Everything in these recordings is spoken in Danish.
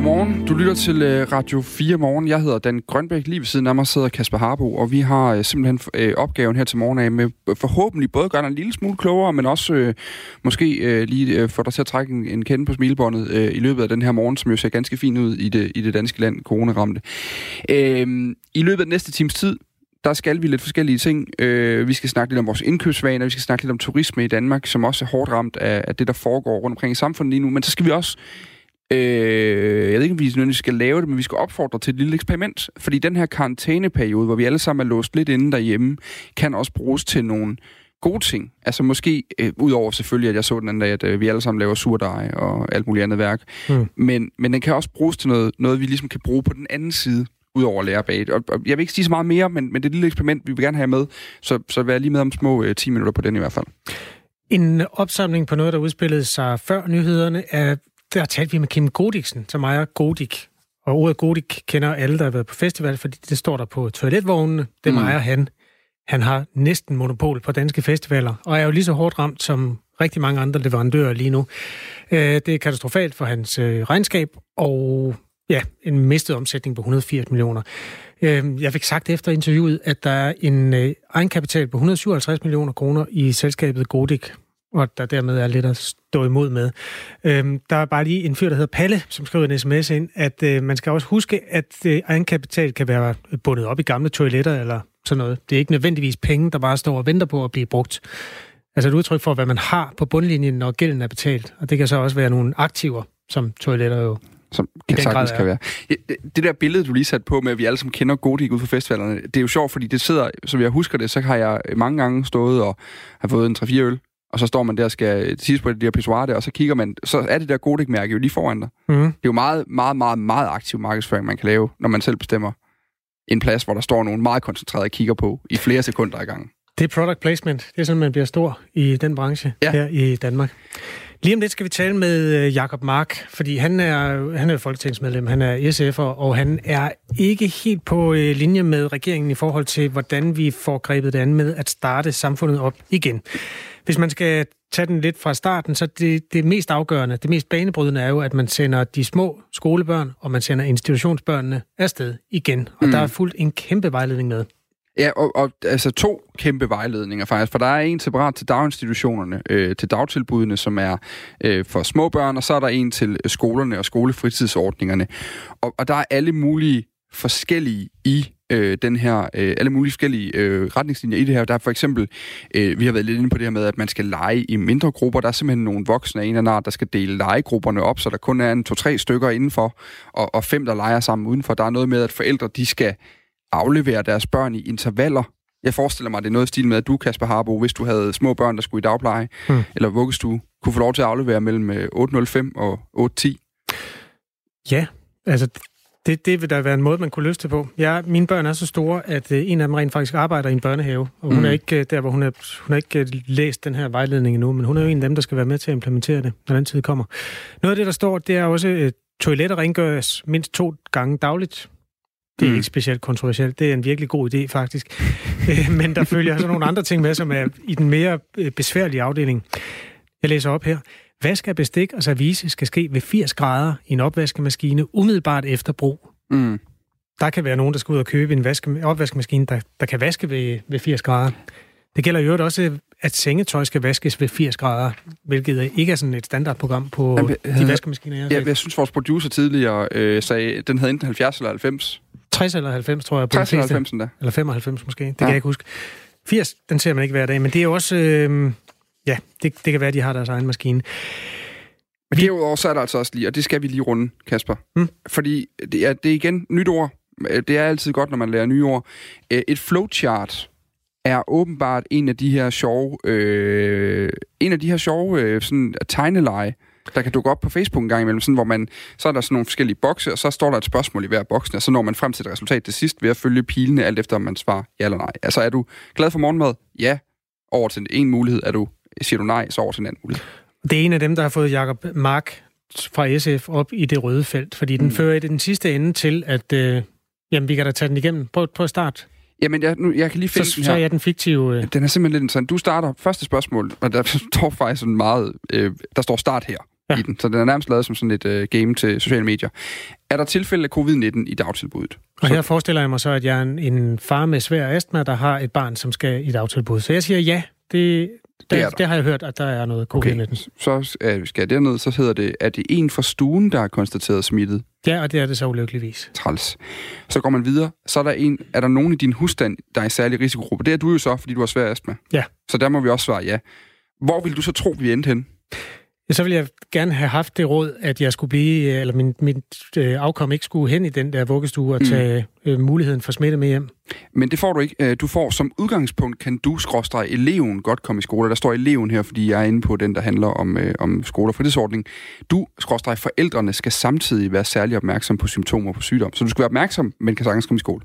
Godmorgen. Du lytter til øh, Radio 4 Morgen. Jeg hedder Dan Grønbæk. Lige ved siden af mig sidder Kasper Harbo, og vi har øh, simpelthen øh, opgaven her til morgen af med forhåbentlig både gøre dig en lille smule klogere, men også øh, måske øh, lige få dig til at trække en, en kende på smilebåndet øh, i løbet af den her morgen, som jo ser ganske fint ud i det, i det danske land, coronaramte. Øh, I løbet af den næste times tid, der skal vi lidt forskellige ting. Øh, vi skal snakke lidt om vores indkøbsvaner, vi skal snakke lidt om turisme i Danmark, som også er hårdt ramt af, af det, der foregår rundt omkring i samfundet lige nu. Men så skal vi også Øh, jeg ved ikke, om vi nødvendigvis skal lave det, men vi skal opfordre til et lille eksperiment. Fordi den her karantæneperiode, hvor vi alle sammen er låst lidt inde derhjemme, kan også bruges til nogle gode ting. Altså måske, øh, udover selvfølgelig, at jeg så den anden dag, at øh, vi alle sammen laver surdej og alt muligt andet værk. Mm. Men, men den kan også bruges til noget, noget, vi ligesom kan bruge på den anden side udover at lære bag. Og, og jeg vil ikke sige så meget mere, men, men det er et lille eksperiment, vi vil gerne have med. Så, så vær lige med om små øh, 10 minutter på den i hvert fald. En opsamling på noget, der udspillede sig før nyhederne, er der talte vi med Kim Godiksen, som ejer Godik. Og ordet Godik kender alle, der har været på festival, fordi det står der på toiletvognene. Det mm. ejer han. Han har næsten monopol på danske festivaler, og er jo lige så hårdt ramt som rigtig mange andre leverandører lige nu. Øh, det er katastrofalt for hans øh, regnskab, og ja, en mistet omsætning på 180 millioner. Øh, jeg fik sagt efter interviewet, at der er en egenkapital på 157 millioner kroner i selskabet Godik, og der dermed er lidt at stå imod med. Øhm, der er bare lige en fyr, der hedder Palle, som skriver en sms ind, at øh, man skal også huske, at øh, egenkapital kan være bundet op i gamle toiletter eller sådan noget. Det er ikke nødvendigvis penge, der bare står og venter på at blive brugt. Altså et udtryk for, hvad man har på bundlinjen, når gælden er betalt. Og det kan så også være nogle aktiver, som toiletter jo som den grad kan være. Det der billede, du lige satte på med, at vi alle sammen kender Godik ud fra festivalerne, det er jo sjovt, fordi det sidder, som jeg husker det, så har jeg mange gange stået og har fået en 3-4 øl, og så står man der og skal sidst på det der pissoir der, og så kigger man, så er det der Godek-mærke jo lige foran dig. Mm. Det er jo meget, meget, meget, meget aktiv markedsføring, man kan lave, når man selv bestemmer en plads, hvor der står nogen meget koncentreret og kigger på i flere sekunder i gang. Det er product placement. Det er sådan, man bliver stor i den branche ja. her i Danmark. Lige om lidt skal vi tale med øh, Jakob Mark, fordi han er, han er folketingsmedlem, han er SF'er, og han er ikke helt på øh, linje med regeringen i forhold til, hvordan vi får grebet det an med at starte samfundet op igen. Hvis man skal tage den lidt fra starten, så det, det mest afgørende, det mest banebrydende er jo, at man sender de små skolebørn, og man sender institutionsbørnene afsted igen. Og mm. der er fuldt en kæmpe vejledning med. Ja, og, og altså to kæmpe vejledninger faktisk, for der er en separat til daginstitutionerne, øh, til dagtilbudene, som er øh, for små børn, og så er der en til skolerne og skolefritidsordningerne. Og, og der er alle mulige forskellige i øh, den her, øh, alle mulige forskellige øh, retningslinjer i det her. Der er for eksempel, øh, vi har været lidt inde på det her med, at man skal lege i mindre grupper. Der er simpelthen nogle voksne af en eller anden der skal dele legegrupperne op, så der kun er en to-tre stykker indenfor, og, og fem, der leger sammen udenfor. Der er noget med, at forældre, de skal aflevere deres børn i intervaller. Jeg forestiller mig, at det er noget stil med, at du, Kasper Harbo, hvis du havde små børn, der skulle i dagpleje, hmm. eller vuggestue, kunne få lov til at aflevere mellem 8.05 øh, og 8.10. Ja, altså det, det vil da være en måde, man kunne løse det på. Ja, mine børn er så store, at øh, en af dem rent faktisk arbejder i en børnehave, og hun mm. er ikke øh, der, hvor hun, er, hun har ikke øh, læst den her vejledning endnu, men hun er jo en af dem, der skal være med til at implementere det, når den tid kommer. Noget af det, der står, det er også, at toiletter rengøres mindst to gange dagligt. Det er mm. ikke specielt kontroversielt. Det er en virkelig god idé, faktisk. men der følger så nogle andre ting med, som er i den mere besværlige afdeling. Jeg læser op her. Vask af bestik og service skal ske ved 80 grader i en opvaskemaskine umiddelbart efter brug. Mm. Der kan være nogen, der skal ud og købe en vaske, opvaskemaskine, der, der kan vaske ved, ved 80 grader. Det gælder jo også, at sengetøj skal vaskes ved 80 grader, hvilket ikke er sådan et standardprogram på Jamen, de vaskemaskiner. Jeg, ja, jeg synes, vores producer tidligere øh, sagde, den havde enten 70 eller 90. 60 eller 90, tror jeg. På 60 eller 90 da. Eller 95 måske, det ja. kan jeg ikke huske. 80, den ser man ikke hver dag, men det er jo også... Øh, Ja, det, det kan være, at de har deres egen maskine. Men derudover så er der altså også lige, og det skal vi lige runde, Kasper. Mm. Fordi det er, det er igen nyt ord. Det er altid godt, når man lærer nye ord. Øh, et flowchart er åbenbart en af de her sjove, øh, en af de her sjove øh, sådan, tegneleje, der kan dukke op på Facebook en gang imellem, sådan, hvor man, så er der sådan nogle forskellige bokse, og så står der et spørgsmål i hver boks, og så når man frem til et resultat til sidst ved at følge pilene, alt efter om man svarer ja eller nej. Altså er du glad for morgenmad? Ja. Over til en mulighed er du siger du nej, så over til en anden mulighed. Det er en af dem, der har fået Jakob Mark fra SF op i det røde felt, fordi den mm. fører i den sidste ende til, at øh, jamen, vi kan da tage den igennem. Prøv, prøv at starte. Jamen, jeg, nu, jeg kan lige finde så, den her. Så er jeg den fiktive... Øh... Den er simpelthen lidt interessant. Du starter første spørgsmål, og der står faktisk sådan meget... Øh, der står start her. ja. i den. Så den er nærmest lavet som sådan et uh, game til sociale medier. Er der tilfælde af covid-19 i dagtilbuddet? Og her forestiller jeg mig så, at jeg er en, en far med svær astma, der har et barn, som skal i dagtilbud. Så jeg siger ja, det, det, det, det har jeg hørt, at der er noget covid-19. Okay. Så uh, skal jeg derned, så hedder det, at det en fra stuen, der er konstateret smittet? Ja, og det er det så ulykkeligvis. Træls. Så går man videre. Så er der, en, er der nogen i din husstand, der er i særlig risikogruppe. Det er du jo så, fordi du har svær astma. Ja. Så der må vi også svare ja. Hvor vil du så tro, vi endte hen? Så ville jeg gerne have haft det råd, at jeg skulle blive, eller min, min øh, afkom ikke skulle hen i den der vuggestue og mm. tage mm. øh, muligheden for smitte med hjem. Men det får du ikke. Øh, du får som udgangspunkt, kan du skråstrege eleven godt komme i skole. Der står eleven her, fordi jeg er inde på den, der handler om, øh, om skole og fritidsordning. Du, skråstrege forældrene, skal samtidig være særlig opmærksom på symptomer på sygdom. Så du skal være opmærksom, men kan sagtens komme i skole.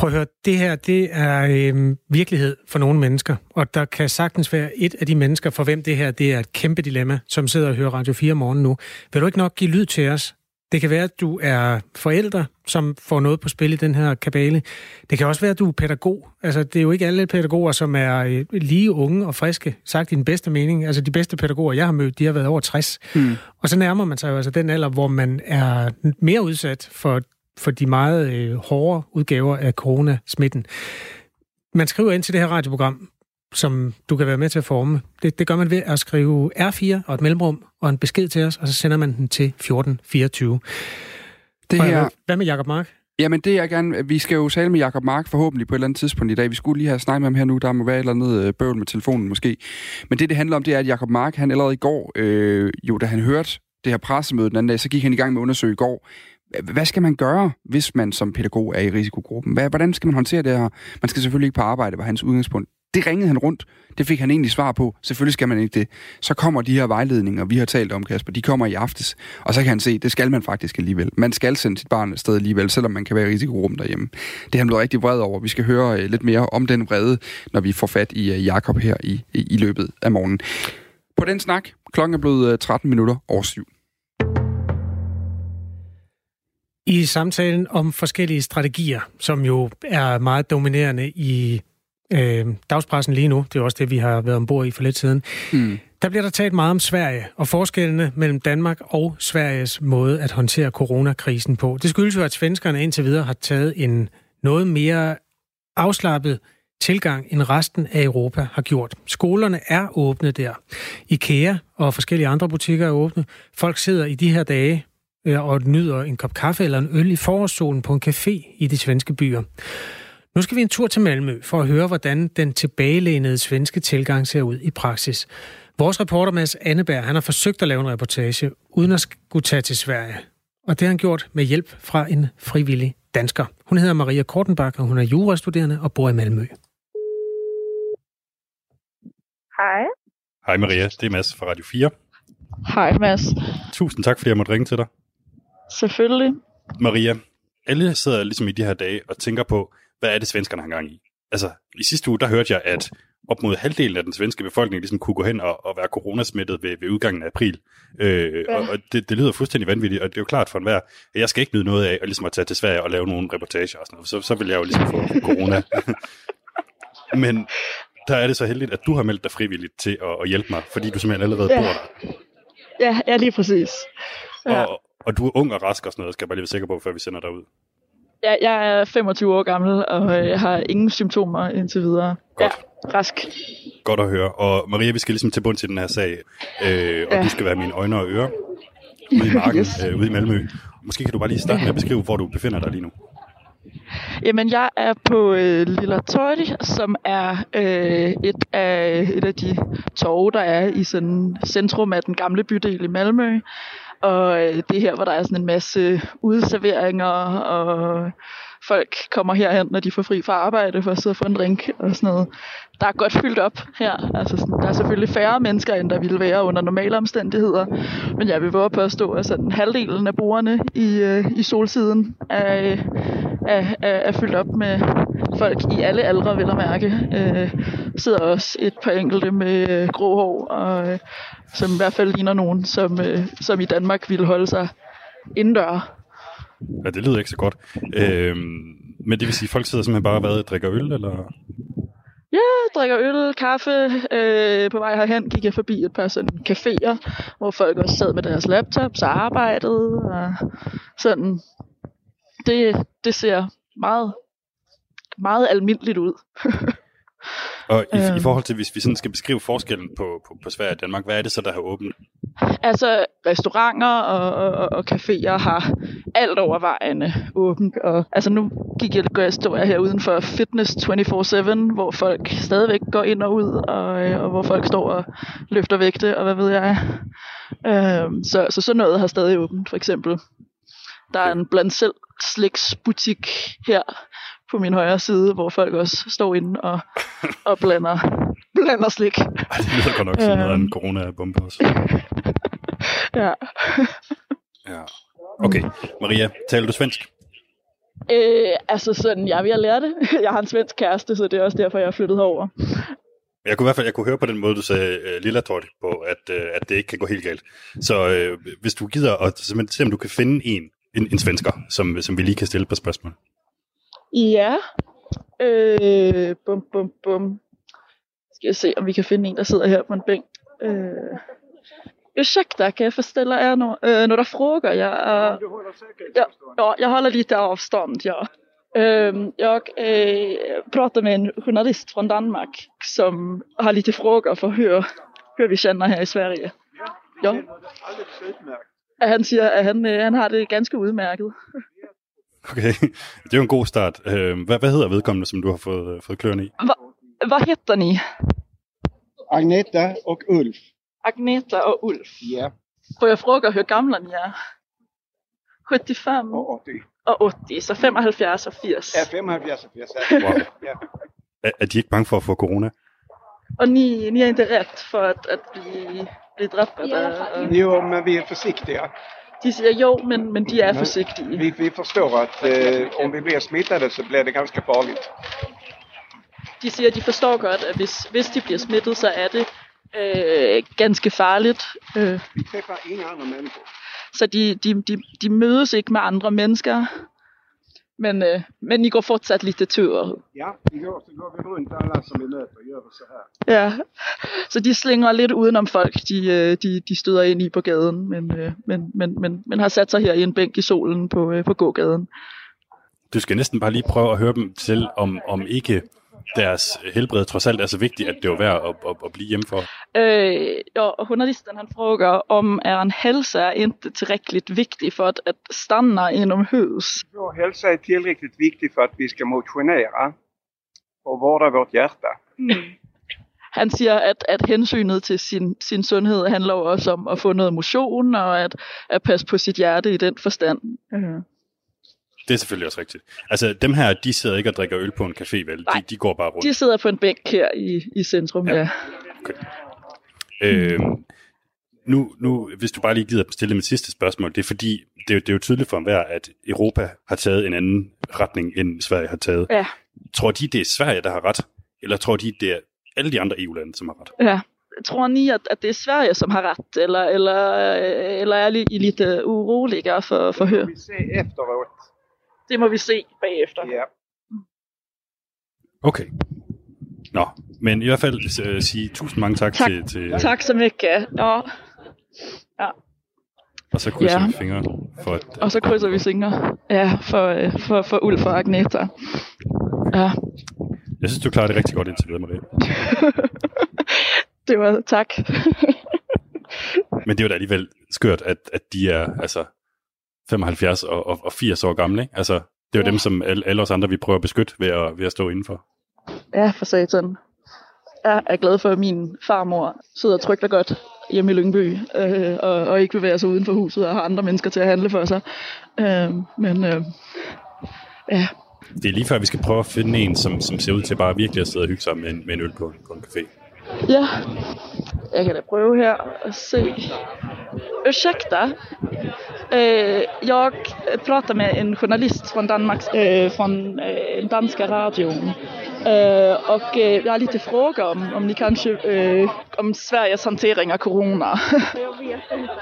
Prøv at høre, det her det er øh, virkelighed for nogle mennesker, og der kan sagtens være et af de mennesker, for hvem det her det er et kæmpe dilemma, som sidder og hører Radio 4 morgen nu. Vil du ikke nok give lyd til os? Det kan være, at du er forældre, som får noget på spil i den her kabale. Det kan også være, at du er pædagog. Altså, det er jo ikke alle pædagoger, som er øh, lige unge og friske, sagt i den bedste mening. Altså, de bedste pædagoger, jeg har mødt, de har været over 60. Mm. Og så nærmer man sig jo altså den alder, hvor man er mere udsat for for de meget øh, hårde udgaver af coronasmitten. Man skriver ind til det her radioprogram, som du kan være med til at forme. Det, det gør man ved at skrive R4 og et mellemrum og en besked til os, og så sender man den til 1424. Det her... Hvad med Jakob Mark? Jamen det er gerne, vi skal jo tale med Jakob Mark forhåbentlig på et eller andet tidspunkt i dag. Vi skulle lige have snakket med ham her nu, der må være et eller andet øh, bøvl med telefonen måske. Men det det handler om, det er, at Jakob Mark, han allerede i går, øh, jo da han hørte det her pressemøde den anden dag, så gik han i gang med at undersøge i går, hvad skal man gøre, hvis man som pædagog er i risikogruppen? Hvad, hvordan skal man håndtere det her? Man skal selvfølgelig ikke på arbejde, var hans udgangspunkt. Det ringede han rundt. Det fik han egentlig svar på. Selvfølgelig skal man ikke det. Så kommer de her vejledninger, vi har talt om, Kasper, de kommer i aftes. Og så kan han se, det skal man faktisk alligevel. Man skal sende sit barn afsted sted alligevel, selvom man kan være i risikogruppen derhjemme. Det er han blevet rigtig vred over. Vi skal høre øh, lidt mere om den vrede, når vi får fat i øh, Jakob her i, i, i løbet af morgenen. På den snak, klokken er blevet øh, 13 minutter over syv. I samtalen om forskellige strategier, som jo er meget dominerende i øh, dagspressen lige nu, det er også det, vi har været ombord i for lidt siden, mm. der bliver der talt meget om Sverige og forskellene mellem Danmark og Sveriges måde at håndtere coronakrisen på. Det skyldes jo, at svenskerne indtil videre har taget en noget mere afslappet tilgang, end resten af Europa har gjort. Skolerne er åbne der. IKEA og forskellige andre butikker er åbne. Folk sidder i de her dage og nyder en kop kaffe eller en øl i forårssolen på en café i de svenske byer. Nu skal vi en tur til Malmø for at høre, hvordan den tilbagelænede svenske tilgang ser ud i praksis. Vores reporter Mads Anneberg, han har forsøgt at lave en reportage, uden at skulle tage til Sverige. Og det har han gjort med hjælp fra en frivillig dansker. Hun hedder Maria Kortenbach, og hun er jurastuderende og bor i Malmø. Hej. Hej Maria, det er Mads fra Radio 4. Hej Mads. Tusind tak, fordi jeg måtte ringe til dig. Selvfølgelig. Maria, alle sidder ligesom i de her dage og tænker på, hvad er det svenskerne har gang i? Altså, i sidste uge, der hørte jeg, at op mod halvdelen af den svenske befolkning ligesom kunne gå hen og, og være coronasmittet ved, ved udgangen af april. Øh, ja. Og, og det, det lyder fuldstændig vanvittigt, og det er jo klart for enhver, at jeg skal ikke nyde noget af at, ligesom at tage til Sverige og lave nogle reportager og sådan noget, så, så vil jeg jo ligesom få corona. Men der er det så heldigt, at du har meldt dig frivilligt til at, at hjælpe mig, fordi du simpelthen allerede ja. bor der. Ja, ja lige præcis. Ja. Og, og du er ung og rask og sådan noget, skal jeg bare lige være sikker på, før vi sender dig ud. Ja, jeg er 25 år gammel, og øh, jeg har ingen symptomer indtil videre. Godt. Ja, rask. Godt at høre. Og Maria, vi skal ligesom til bund til den her sag, øh, og ja. du skal være mine øjne og ører ude i marken, yes. øh, ude i Malmø. Måske kan du bare lige starte med at beskrive, hvor du befinder dig lige nu. Jamen, jeg er på øh, Lilla Torg, som er øh, et, af, et af de torve, der er i sådan centrum af den gamle bydel i Malmø. Og øh, det er her, hvor der er sådan en masse udserveringer, og folk kommer herhen, når de får fri fra arbejde for at sidde og få en drink og sådan noget. Der er godt fyldt op her. Altså, sådan, der er selvfølgelig færre mennesker, end der ville være under normale omstændigheder. Men jeg vil våge at påstå, at sådan halvdelen af brugerne i, øh, i solsiden er, øh, er, er, er fyldt op med folk i alle aldre, vil jeg mærke. Øh, sidder også et par enkelte med øh, grå hår, og, øh, som i hvert fald ligner nogen, som, øh, som i Danmark ville holde sig indendør. Ja, det lyder ikke så godt. Øhm, men det vil sige, at folk sidder simpelthen bare og drikker øl, eller? Ja, drikker øl, kaffe. Øh, på vej herhen gik jeg forbi et par sådan caféer, hvor folk også sad med deres laptops og arbejdede. Og sådan. Det, det ser meget, meget almindeligt ud. Og i, Øhm. i forhold til, hvis vi sådan skal beskrive forskellen på, på, på Sverige og Danmark, hvad er det så, der har åbent? Altså, restauranter og, og, og caféer har alt overvejende åbent. Og, altså, nu gik jeg, jeg, jeg her uden for Fitness 24-7, hvor folk stadigvæk går ind og ud, og, øh, og hvor folk står og løfter vægte, og hvad ved jeg. Øhm, så, så sådan noget har stadig åbent, for eksempel. Der er en blandt selv sliksbutik her på min højre side, hvor folk også står inde og, og blander, blander slik. Ej, det lyder godt nok sådan noget af en Øhm. corona-bombe også. Ja. Ja. Okay, Maria, taler du svensk? Øh, altså sådan, jeg at lære det. Jeg har en svensk kæreste, så det er også derfor, jeg er flyttet herover. Jeg kunne i hvert fald jeg kunne høre på den måde, du sagde uh, Lilla Tort på, at, uh, at det ikke kan gå helt galt. Så uh, hvis du gider at simpelthen se, om du kan finde en, en, en svensker, som, som vi lige kan stille på spørgsmål. Ja. Øh, bum, bum, bum. Skal jeg se, om vi kan finde en, der sidder her på en bænk. Øh. Ursäkta, kan jag få ställa er no øh, några frågor? Jag, är- ja, ja, jag håller lite avstånd, ja. Øhm, jag øh, pratar med en journalist från Danmark som har lite frågor för hur, hur vi känner här i Sverige. Ja. At han siger, at han, øh, han har det ganske udmærket. Okay, det er jo en god start. Uh, hvad, hvad hedder vedkommende, som du har fået, uh, fået kløerne i? Hvad heter ni? Agneta och Ulf. Agneta og Ulf. Ja. Får jeg fråga hur gamla ni er? 75 Och 80. og 80, så 75 og 80. Ja, 75 och 80. Wow. Ja. Er, er de ikke bange for at få corona? Og ni, ni er inte rätt för att, att bli, bli drabbade? Og Jo, men vi är försiktiga. De siger jo, men, men de er Men forsigtige. Vi, vi förstår att eh, om vi blir smittade så blir det ganska farligt. De siger, de forstår godt, at hvis, hvis de bliver smittet, så er det øh, ganske farligt. Øh, Vi träffar inga andra människor. så de, de, de, de mødes ikke med andre mennesker. Men, øh, men I går fortsat lite ture. Ja, igår så går vi runt alla som vi möter och gör så här. Ja, så de slinger lidt udenom folk, de, øh, de, de støder ind i på gaden, men, øh, men, men, men, men har sat sig her i en bænk i solen på, på gågaden. Du skal næsten bare lige prøve at høre dem til, om, om ikke deres helbred trods alt er så vigtigt, at det er værd at, at, at blive hjemme for. Øh, ja, journalisten han frågar om er en hälsa inte tillräckligt viktig för att, att stanna inomhus. Vår hälsa är tillräckligt viktig för att vi ska motionera och vårda vårt hjärta. Han siger, at, at hensynet til sin, sin sundhed handler også om at få noget motion og at, at passe på sit hjerte i den forstand. Øh. Det er selvfølgelig også rigtigt. Altså, dem her, de sidder ikke og drikker øl på en café, vel? De, Nej. de går bare rundt. De sidder på en bænk her i, i centrum, Ja. ja. ja. Øhm, nu, nu, hvis du bare lige gider stille mit sidste spørgsmål, det er fordi, det er, jo- det er jo tydeligt for enhver, at Europa har taget en anden retning, end Sverige har taget. Ja. Tror de, det er Sverige, der har ret? Eller tror de, det er alle de andre EU-lande, som har ret? Ja. Tror ni at, at det er Sverige, som har ret, eller, eller, eller er I lite oroliga for, for hør? Vi ser efteråt. Det må vi se bagefter. Ja. Okay. Nå, men i hvert fald øh, sige tusind mange tak, Tak. til, til Tak så mycket. Ja. og så krydser Ja. vi fingre for at, Og så krydser vi fingre ja, for, øh, for, for Ulf og Agneta. Ja, Jeg synes, du klarer det rigtig godt indtil videre, Maria. det var tak. Men det er jo da alligevel skørt, at, at de er altså 75 og, og, og 80 år gamle. Ikke? Altså, det er jo Ja. dem, som alle, alle os andre, vi prøver at beskytte ved at, ved at stå indenfor. Ja, for satan. Jeg er glad for, at min farmor sidder trygt og godt hjemme i Lyngby, øh, og, og ikke bevæger sig uden for huset og har andre mennesker til at handle for sig. Øh, men øh, ja, Det er lige før, vi skal prøve at finde en, som, som ser ud til bare virkelig at sidde og hygge sig med en, med en øl på, en- på en café. ja, jeg kan da prøve her og se. Ursäkta, eh, jag pratar med en journalist från Danmark, eh, från eh, danska radion. Eh, och eh, jag har lite frågor om, om ni kanske, eh, om Sveriges hantering av corona. Jag vet inte.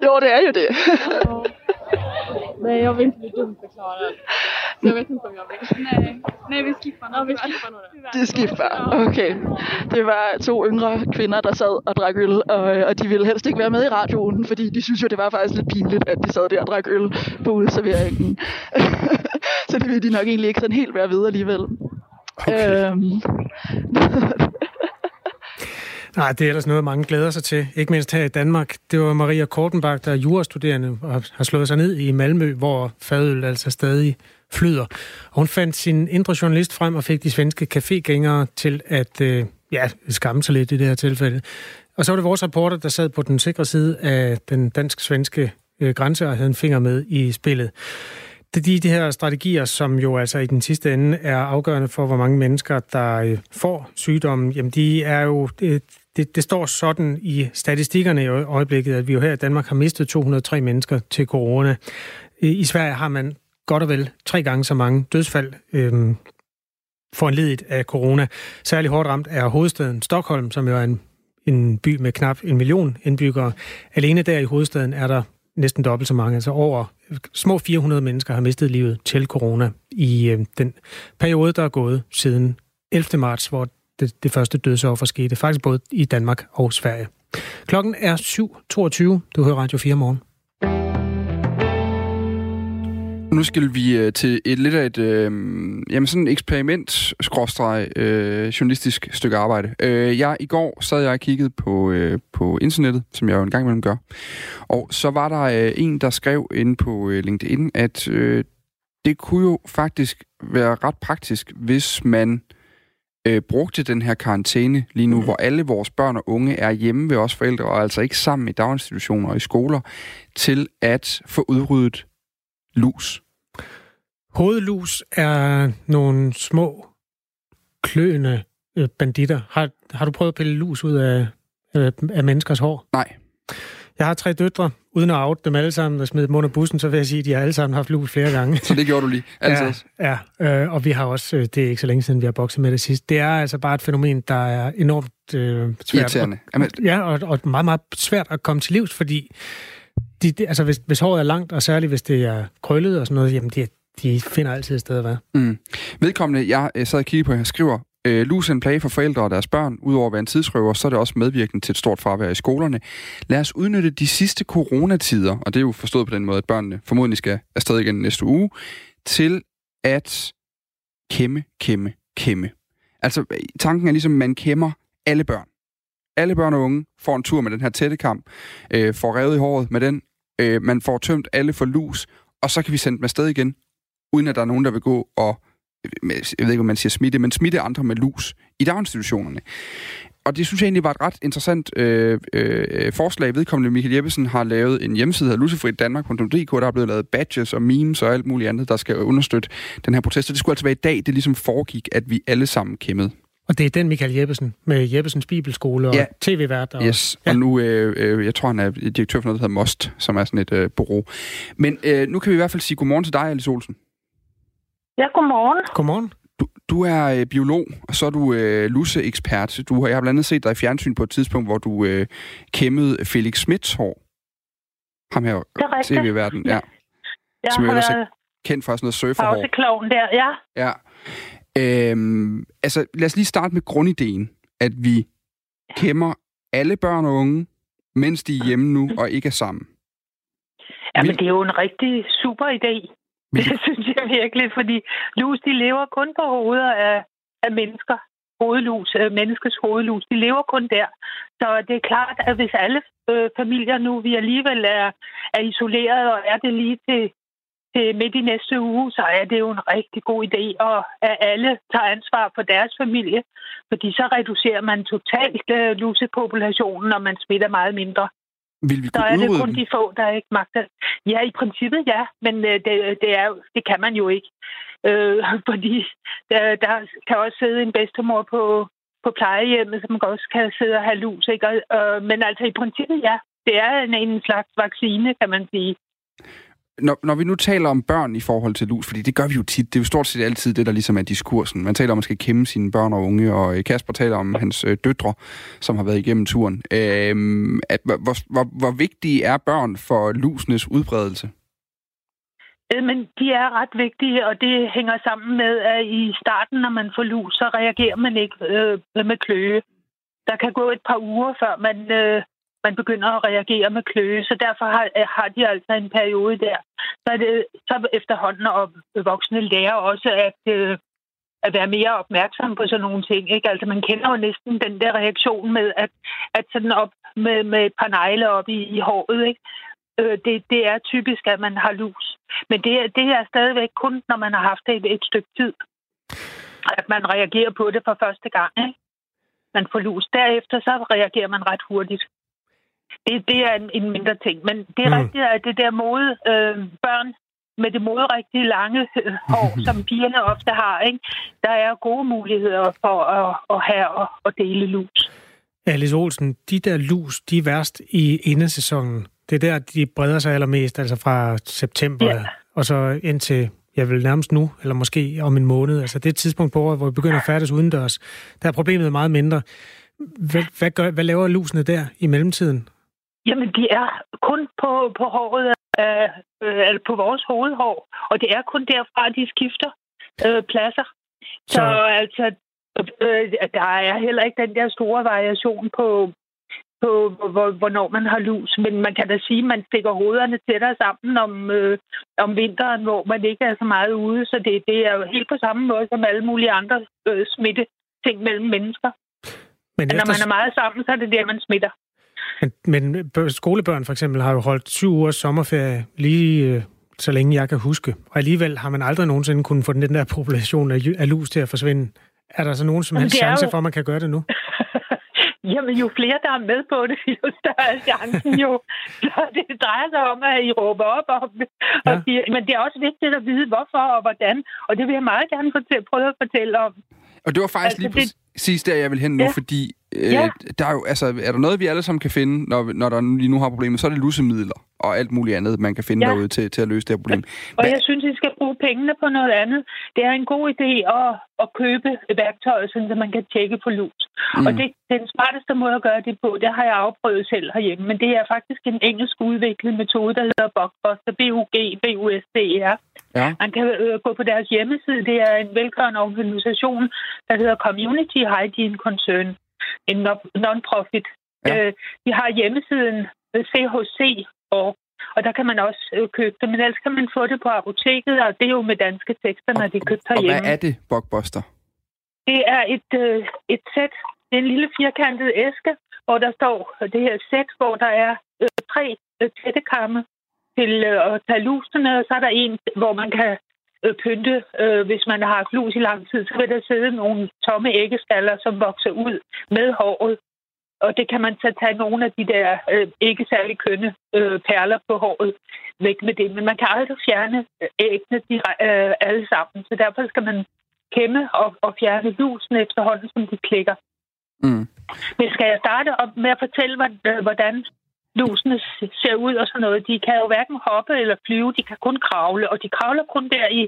Jo, det är ju det. Nej, jag vill inte bli dumförklarad. Så jag vet inte om jag vill. Nej. Nej, vi skifter nu. Nå, vi skifter nu. da. Det skifter. Okay. Det var to yngre kvinder, der sad og drak øl, og, og de ville helst ikke være med i radioen, fordi de synes jo, det var faktisk lidt pinligt, at de sad der og drak øl på udserveringen. så det ville de nok egentlig ikke sådan helt være ved alligevel. Okay. Øhm, Nej, det er ellers noget, mange glæder sig til. Ikke mindst her i Danmark. Det var Maria Kortenbach, der er jurastuderende og har slået sig ned i Malmø, hvor fadøl altså stadig flyder. Og hun fandt sin indre journalist frem og fik de svenske cafégængere til at øh, ja, skamme sig lidt i det her tilfælde. Og så var det vores reporter, der sad på den sikre side af den dansk-svenske øh, grænse og havde en finger med i spillet. Det er de, de her strategier, som jo altså i den sidste ende er afgørende for, hvor mange mennesker, der øh, får sygdommen. Jamen, de er jo... Øh, det, det, står sådan i statistikkerne i øjeblikket, at vi jo her i Danmark har mistet 203 mennesker til corona. I i Sverige har man godt og vel tre gange så mange dødsfald øhm, foranledet af corona. Særlig hårdt ramt er hovedstaden Stockholm, som jo er en, en by med knap en million indbyggere. Alene der i hovedstaden er der næsten dobbelt så mange, altså over små 400 mennesker har mistet livet til corona i øh, den periode, der er gået siden 11. marts, hvor det, det første dødsoffer skete, faktisk både i Danmark og Sverige. Klokken er 7.22. Du hører Radio 4 morgen. Nu skal vi øh, til et lidt af et øh, jamen sådan et eksperiment skråstreg øh, journalistisk stykke arbejde. Øh, jeg i går sad jeg og kiggede på øh, på internettet, som jeg jo en gang imellem gør. Og så var der øh, en der skrev inde på øh, LinkedIn at øh, det kunne jo faktisk være ret praktisk, hvis man øh, brugte den her karantæne lige nu, hvor alle vores børn og unge er hjemme ved os forældre, og altså ikke sammen i daginstitutioner og i skoler, til at få udryddet lus. Hovedlus er nogle små, kløende øh, banditter. Har, har du prøvet at pille lus ud af, øh, af menneskers hår? Nej. Jeg har tre døtre, uden at out dem alle sammen og smide dem under bussen, så vil jeg sige, at de har alle sammen haft lus flere gange. Så det gjorde du lige. Altid. Ja, ja øh, og vi har også, øh, det er ikke så længe siden, vi har bokset med det sidst. Det er altså bare et fænomen, der er enormt øh, svært. Irriterende. Jamen, Ja, og, og meget, meget svært at komme til livs, fordi de, de, altså hvis, hvis håret er langt, og særligt hvis det er krøllet og sådan noget, jamen de, de finder altid et sted at være. Mm. Vedkommende, jeg øh, sad og kiggede på, her, skriver, øh, lus er en plage for forældre og deres børn. Udover at være en tidsrøver, så er det også medvirkende til et stort fravær i skolerne. Lad os udnytte de sidste coronatider, og det er jo forstået på den måde, at børnene formodentlig skal afsted igen næste uge, til at kæmme, kæmme, kæmme. Altså, tanken er ligesom, at man kæmmer alle børn. Alle børn og unge får en tur med den her tætte kamp, øh, får revet i håret med den, øh, man får tømt alle for lus, og så kan vi sende dem afsted igen, uden at der er nogen, der vil gå og, jeg ved ikke, om man siger smitte, men smitte andre med lus i daginstitutionerne. Og det synes jeg egentlig var et ret interessant øh, øh, forslag. Vedkommende Michael Jeppesen har lavet en hjemmeside, der hedder lusefritdanmark.dk, der er blevet lavet badges og memes og alt muligt andet, der skal understøtte den her protest. Og det skulle altså være i dag, det ligesom foregik, at vi alle sammen kæmmede. Og det er den Michael Jeppesen, med Jeppesens Bibelskole og ja. tv-vært. Og, Yes, Ja. og nu, øh, øh, jeg tror, han er direktør for noget, der hedder Most, som er sådan et øh, bureau. Men øh, nu kan vi i hvert fald sige godmorgen til dig, Alice Olsen. Ja, godmorgen. Godmorgen. Du, du er øh, biolog, og så er du øh, luseekspert. Du, har- jeg har blandt andet set dig i fjernsyn på et tidspunkt, hvor du øh, kæmmede Felix Smits hår. Ham her, er tv-verden, ja. Jeg Som har jeg ellers været Kendt for sådan noget surferhår. pausekloven der, ja. Ja. Øhm, altså, lad os lige starte med grundideen, at vi kæmmer alle børn og unge, mens de er hjemme nu og ikke er sammen. Jamen, Vil- det er jo en rigtig super idé. Vil- Det synes jeg virkelig, fordi lus, de lever kun på hoveder af, af mennesker. Hovedlus, øh, menneskets hovedlus, de lever kun der. Så det er klart, at hvis alle øh, familier nu, vi alligevel er, er isoleret, og er det lige til, til midt i næste uge, så er det jo en rigtig god idé, og at alle tager ansvar for deres familie, fordi så reducerer man totalt øh, lusepopulationen, og man smitter meget mindre. Vil vi Så kunne er det kun dem? de få, der ikke magter. Ja, i princippet ja, men øh, det, det, er, det kan man jo ikke. Øh, fordi der, der kan også sidde en bedstemor på, på plejehjemmet, som også kan sidde og have lus. Ikke? Og, øh, men altså i princippet ja, det er en, en slags vaccine, kan man sige. Når, når vi nu taler om børn i forhold til lus, fordi det gør vi jo tit, det er jo stort set altid det, der ligesom er diskursen. Man taler om, at man skal kæmpe sine børn og unge, og øh, Kasper taler om hans øh, døtre, som har været igennem turen. Øhm, at, hvor, hvor, hvor vigtige er børn for lusenes udbredelse? Øh, men de er ret vigtige, og det hænger sammen med, at i starten, når man får lus, så reagerer man ikke øh, med kløe. Der kan gå et par uger, før man, øh, man begynder at reagere med kløe, så derfor har, øh, har de altså en periode der. Så, er det, så efterhånden og voksne lærer også at, øh, at være mere opmærksom på sådan nogle ting. Ikke? Altså man kender jo næsten den der reaktion med, at, at sådan op med, med et par negle op i, i håret, ikke? Øh, det, det er typisk, at man har lus. Men det, det er stadigvæk kun, når man har haft det et, et stykke tid, at man reagerer på det for første gang. Ikke? Man får lus. Derefter så reagerer man ret hurtigt. Det, det er en, en mindre ting. Men det er Mm. rigtigt, at det der mode øh, børn med det moderigtige lange hår, som pigerne ofte har, ikke? der er gode muligheder for at, at have og at dele lus. Alice Olsen, de der lus, de er værst i indesæsonen. Det er der, de breder sig allermest, altså fra september Ja. og så indtil, jeg vil nærmest nu, eller måske om en måned. Altså det er et tidspunkt på året, hvor vi begynder at færdes udendørs. Der er problemet meget mindre. Hvad, hvad, gør, hvad laver lusene der i mellemtiden? Jamen, de er kun på, på håret, øh, øh, eller på vores hovedhår, og det er kun derfra, de skifter øh, pladser. Så, Så- så altså, øh, der er heller ikke den der store variation på, på hvor, hvornår man har lus. Men man kan da sige, at man stikker hovederne tættere sammen om, øh, om vinteren, hvor man ikke er så meget ude. Så det, det er jo helt på samme måde som alle mulige andre øh, smitte ting mellem mennesker. Men, Men når man efter, er meget sammen, så er det der, man smitter. Men, men bør- skolebørn for eksempel har jo holdt syv ugers sommerferie lige øh, så længe jeg kan huske. Og alligevel har man aldrig nogensinde kunnet få den der population af, af lus til at forsvinde. Er der så nogen som helst det chance jo- for, at man kan gøre det nu? Jamen, jo flere, der er med på det, jo større er chancen jo. Så det drejer sig om, at I råber op om det. Og Ja. siger, men det er også vigtigt at vide, hvorfor og hvordan. Og det vil jeg meget gerne prøve at fortælle om. Og det var faktisk Altså, lige det- præcis der, jeg vil hen nu, Ja. fordi øh, Ja. der er jo, altså, er der noget, vi alle sammen kan finde, når, når der lige nu har problemer, så er det lusemidler og alt muligt andet, man kan finde Ja. derude til, til at løse det her problem. Og Hvad- jeg synes, I skal bruge pengene på noget andet. Det er en god idé at, at købe værktøjer, så man kan tjekke for lus. Mm. Og det, den smarteste måde at gøre det på, det har jeg afprøvet selv herhjemme. Men det er faktisk en engelsk udviklet metode, der hedder Blockbuster. B-U-G, B-U-S-D-E-R. Ja. Man kan øh, gå på deres hjemmeside. Det er en velgørende organisation, der hedder Community Hygiene Concern. En no- non-profit. Ja. Øh, de har hjemmesiden øh, CHC, og, og der kan man også øh, købe det. Men ellers kan man få det på apoteket, og det er jo med danske tekster, når de er købt og herhjemme. hvad er det, Blockbuster? Det er et, øh, et sæt. Det er en lille firkantet æske, hvor der står det her sæt, hvor der er øh, tre øh, tættekamme til øh, at tage lusene, og så er der en, hvor man kan øh, pynte, øh, hvis man har haft lus i lang tid, så vil der sidde nogle tomme æggeskaller, som vokser ud med håret. Og det kan man så tage nogle af de der øh, ikke særlig kønne øh, perler på håret væk med det. Men man kan aldrig fjerne øh, æggene de, øh, alle sammen, så derfor skal man kæmme og, og fjerne lusen efterhånden, som de klikker. Mm. Men skal jeg starte op med at fortælle, øh, hvordan lusene ser ud og sådan noget? De kan jo hverken hoppe eller flyve, de kan kun kravle, og de kravler kun der i,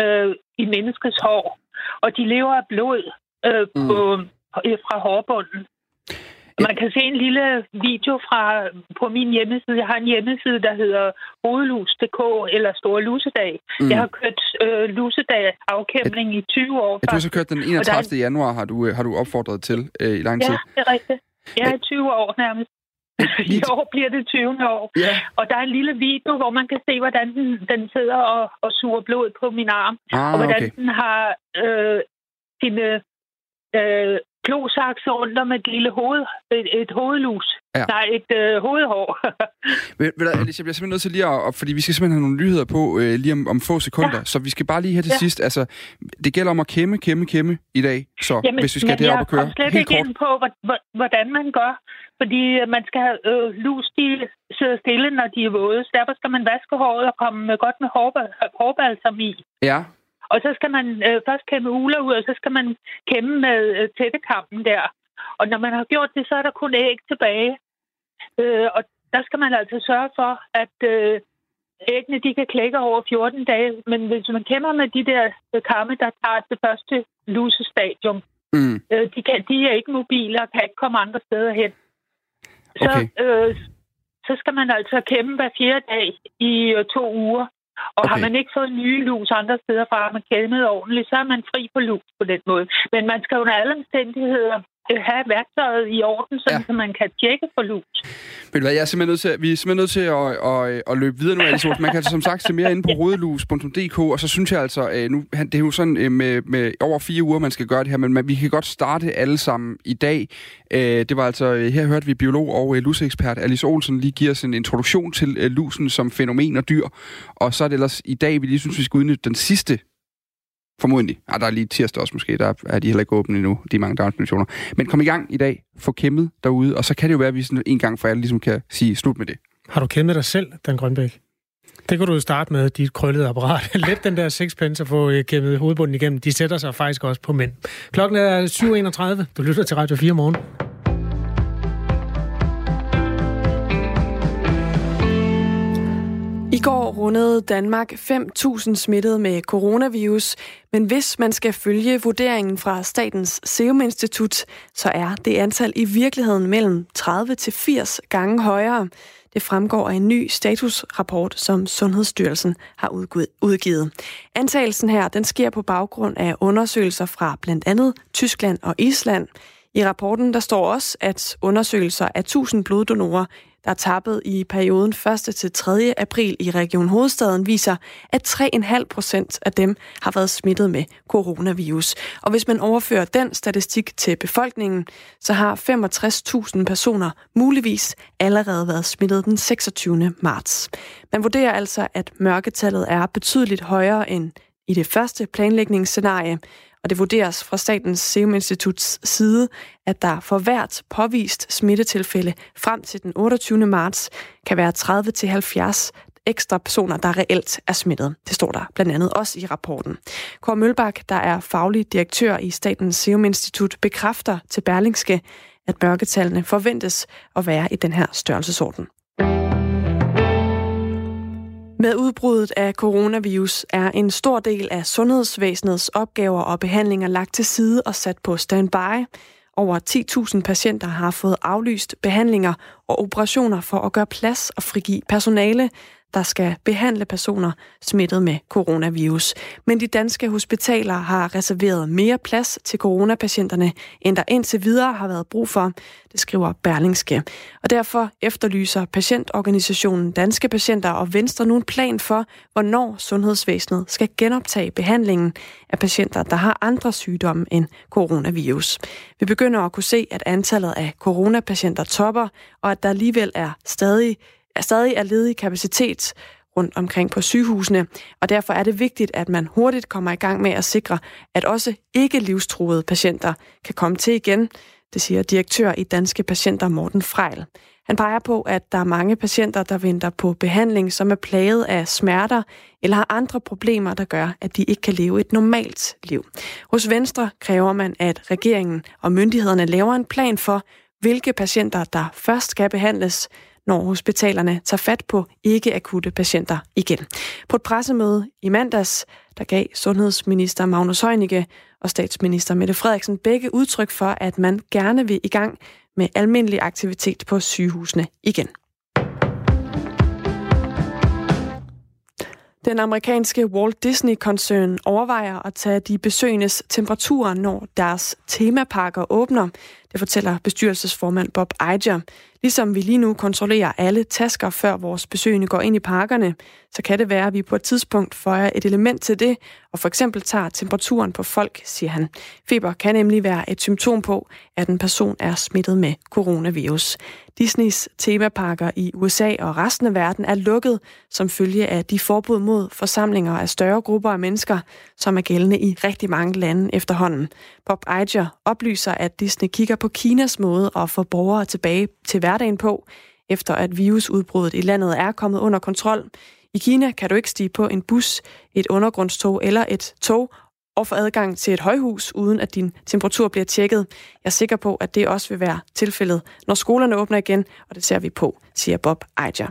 øh, i menneskets hår. Og de lever af blod øh, på, øh, fra hårbunden. Man kan se en lille video fra på min hjemmeside. Jeg har en hjemmeside, der hedder hovedlus.dk eller Store Lusedag. Mm. Mm. Jeg har kørt øh, lusedag afkæmning i 20 år. Ja, du har så kørt den Og der er- 31. januar, har du, øh, har du opfordret til øh, i lang tid. Ja, det er rigtigt. Jeg er 20 år nærmest. I år bliver det 20. år. Ja. Og der er en lille video, hvor man kan se, hvordan den, den sidder og, og suger blod på min arm. Ah, og hvordan okay. den har øh, sine øh, klosakse rundt om et lille hoved, et, et hovedlus. Ja. Nej, et øh, hovedhår. Ved, ved du, Alice, jeg bliver simpelthen nødt til lige at, fordi vi skal simpelthen have nogle nyheder på øh, lige om, om få sekunder, ja. så vi skal bare lige her til ja. Sidst, altså, det gælder om at kæmme, kæmme, kæmme i dag, så Jamen, hvis vi skal derop jeg og køre kom slet helt ikke kort. ind på, hvor- hvor- hvordan man gør. Fordi øh, man skal have øh, lus, de sidder stille, når de er våde. Så derfor skal man vaske håret og komme med- godt med hårbal- hårbalsam i. Ja, Og så skal man øh, først kæmme uler ud, og så skal man kæmme med øh, tættekampen der. Og når man har gjort det, så er der kun æg tilbage. Øh, og der skal man altså sørge for, at øh, æggene de kan klække over 14 dage. Men hvis man kæmmer med de der øh, kamme, der tager det første lusestadium, mm, øh, de, kan, de er ikke mobile og kan ikke komme andre steder hen. Så, Okay. øh, så skal man altså kæmpe hver fjerde dag i øh, to uger. Og okay. har man ikke fået nye lus andre steder fra, har man kæmmet ordentligt, så er man fri på lus på den måde. Men man skal under alle omstændigheder have værktøjet i orden, så, Ja. så man kan tjekke for lus. Ved du hvad, jeg er simpelthen nødt til, vi er simpelthen nødt til at, at, at løbe videre nu, Alice Olsen. Man kan altså som sagt se mere inde på rodelus.dk, og så synes jeg altså, øh, nu, det er jo sådan øh, med, med over fire uger, man skal gøre det her, men man, vi kan godt starte alle sammen i dag. Øh, Det var altså, her hørte vi biolog og lusekspert Alice Olsen lige give os en introduktion til lusen som fænomen og dyr, og så er det ellers i dag, vi lige synes, vi skal udnytte den sidste Formodentlig. Ah, der er lige tirsdag også måske. Der er de heller ikke åbne endnu, de mange daginstitutioner. Men kom i gang i dag. Få kæmpet derude. Og så kan det jo være, at vi sådan en gang for alle ligesom kan sige slut med det. Har du kæmpet dig selv, Dan Grønbæk? Det kunne du jo starte med, dit krøllede apparat. Let den der sixpence og få øh, kæmpet hovedbunden igennem. De sætter sig faktisk også på mænd. Klokken er 7.31. Du lytter til Radio 4 morgen. I går rundede Danmark 5.000 smittede med coronavirus, men hvis man skal følge vurderingen fra Statens Serum Institut, så er det antal i virkeligheden mellem 30 til 80 gange højere. Det fremgår af en ny statusrapport, som Sundhedsstyrelsen har udgivet. Antagelsen her, den sker på baggrund af undersøgelser fra blandt andet Tyskland og Island. I rapporten der står også, at undersøgelser af 1000 bloddonorer, der er tappet i perioden 1. til 3. april i Region Hovedstaden, viser, at 3,5 procent af dem har været smittet med coronavirus. Og hvis man overfører den statistik til befolkningen, så har 65.000 personer muligvis allerede været smittet den 26. marts. Man vurderer altså, at mørketallet er betydeligt højere end i det første planlægningsscenarie, og det vurderes fra Statens Serum Instituts side, at der for hvert påvist smittetilfælde frem til den 28. marts kan være 30-70 ekstra personer, der reelt er smittet. Det står der blandt andet også i rapporten. Kåre Mølbak, der er faglig direktør i Statens Serum Institut, bekræfter til Berlingske, at mørketallene forventes at være i den her størrelsesorden. Med udbruddet af coronavirus er en stor del af sundhedsvæsenets opgaver og behandlinger lagt til side og sat på standby. Over 10.000 patienter har fået aflyst behandlinger og operationer for at gøre plads og frigive personale, der skal behandle personer smittet med coronavirus. Men de danske hospitaler har reserveret mere plads til coronapatienterne, end der indtil videre har været brug for, det skriver Berlingske. Og derfor efterlyser patientorganisationen Danske Patienter og Venstre nu en plan for, hvornår sundhedsvæsenet skal genoptage behandlingen af patienter, der har andre sygdomme end coronavirus. Vi begynder at kunne se, at antallet af coronapatienter topper, og at der alligevel er stadig stadig er ledig kapacitet rundt omkring på sygehusene, og derfor er det vigtigt, at man hurtigt kommer i gang med at sikre, at også ikke livstruede patienter kan komme til igen, det siger direktør i Danske Patienter Morten Frejl. Han peger på, at der er mange patienter, der venter på behandling, som er plaget af smerter eller har andre problemer, der gør, at de ikke kan leve et normalt liv. Hos Venstre kræver man, at regeringen og myndighederne laver en plan for, hvilke patienter, der først skal behandles, når hospitalerne tager fat på ikke-akutte patienter igen. På et pressemøde i mandags, der gav sundhedsminister Magnus Heunicke og statsminister Mette Frederiksen begge udtryk for, at man gerne vil i gang med almindelig aktivitet på sygehusene igen. Den amerikanske Walt Disney-koncern overvejer at tage de besøgendes temperaturer, når deres temaparker åbner. Det fortæller bestyrelsesformand Bob Iger. Ligesom vi lige nu kontrollerer alle tasker, før vores besøgende går ind i parkerne, så kan det være, at vi på et tidspunkt føjer et element til det, og for eksempel tager temperaturen på folk, siger han. Feber kan nemlig være et symptom på, at en person er smittet med coronavirus. Disneys temaparker i USA og resten af verden er lukket som følge af de forbud mod forsamlinger af større grupper af mennesker, som er gældende i rigtig mange lande efterhånden. Bob Iger oplyser, at Disney kigger på Kinas måde at få borgere tilbage til hverdagen på, efter at virusudbruddet i landet er kommet under kontrol. I Kina kan du ikke stige på en bus, et undergrundstog eller et tog og få adgang til et højhus, uden at din temperatur bliver tjekket. Jeg er sikker på, at det også vil være tilfældet, når skolerne åbner igen, og det ser vi på, siger Bob Ejder.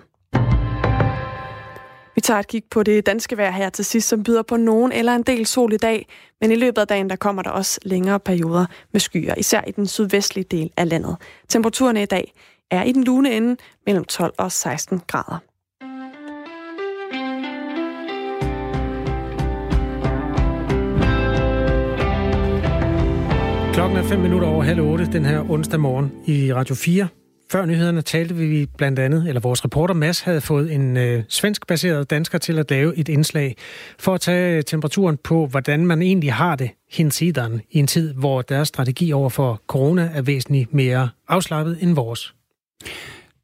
Vi tager et kig på det danske vejr her til sidst, som byder på nogen eller en del sol i dag, men i løbet af dagen der kommer der også længere perioder med skyer, især i den sydvestlige del af landet. Temperaturen i dag er i den lune ende mellem 12 og 16 grader. Klokken er 5 minutter over halv 8 den her onsdag morgen i Radio 4. Før nyhederne talte vi blandt andet, eller vores reporter Mads havde fået en øh, svensk-baseret dansker til at lave et indslag for at tage temperaturen på, hvordan man egentlig har det hinsideren i en tid, hvor deres strategi over for corona er væsentligt mere afslappet end vores.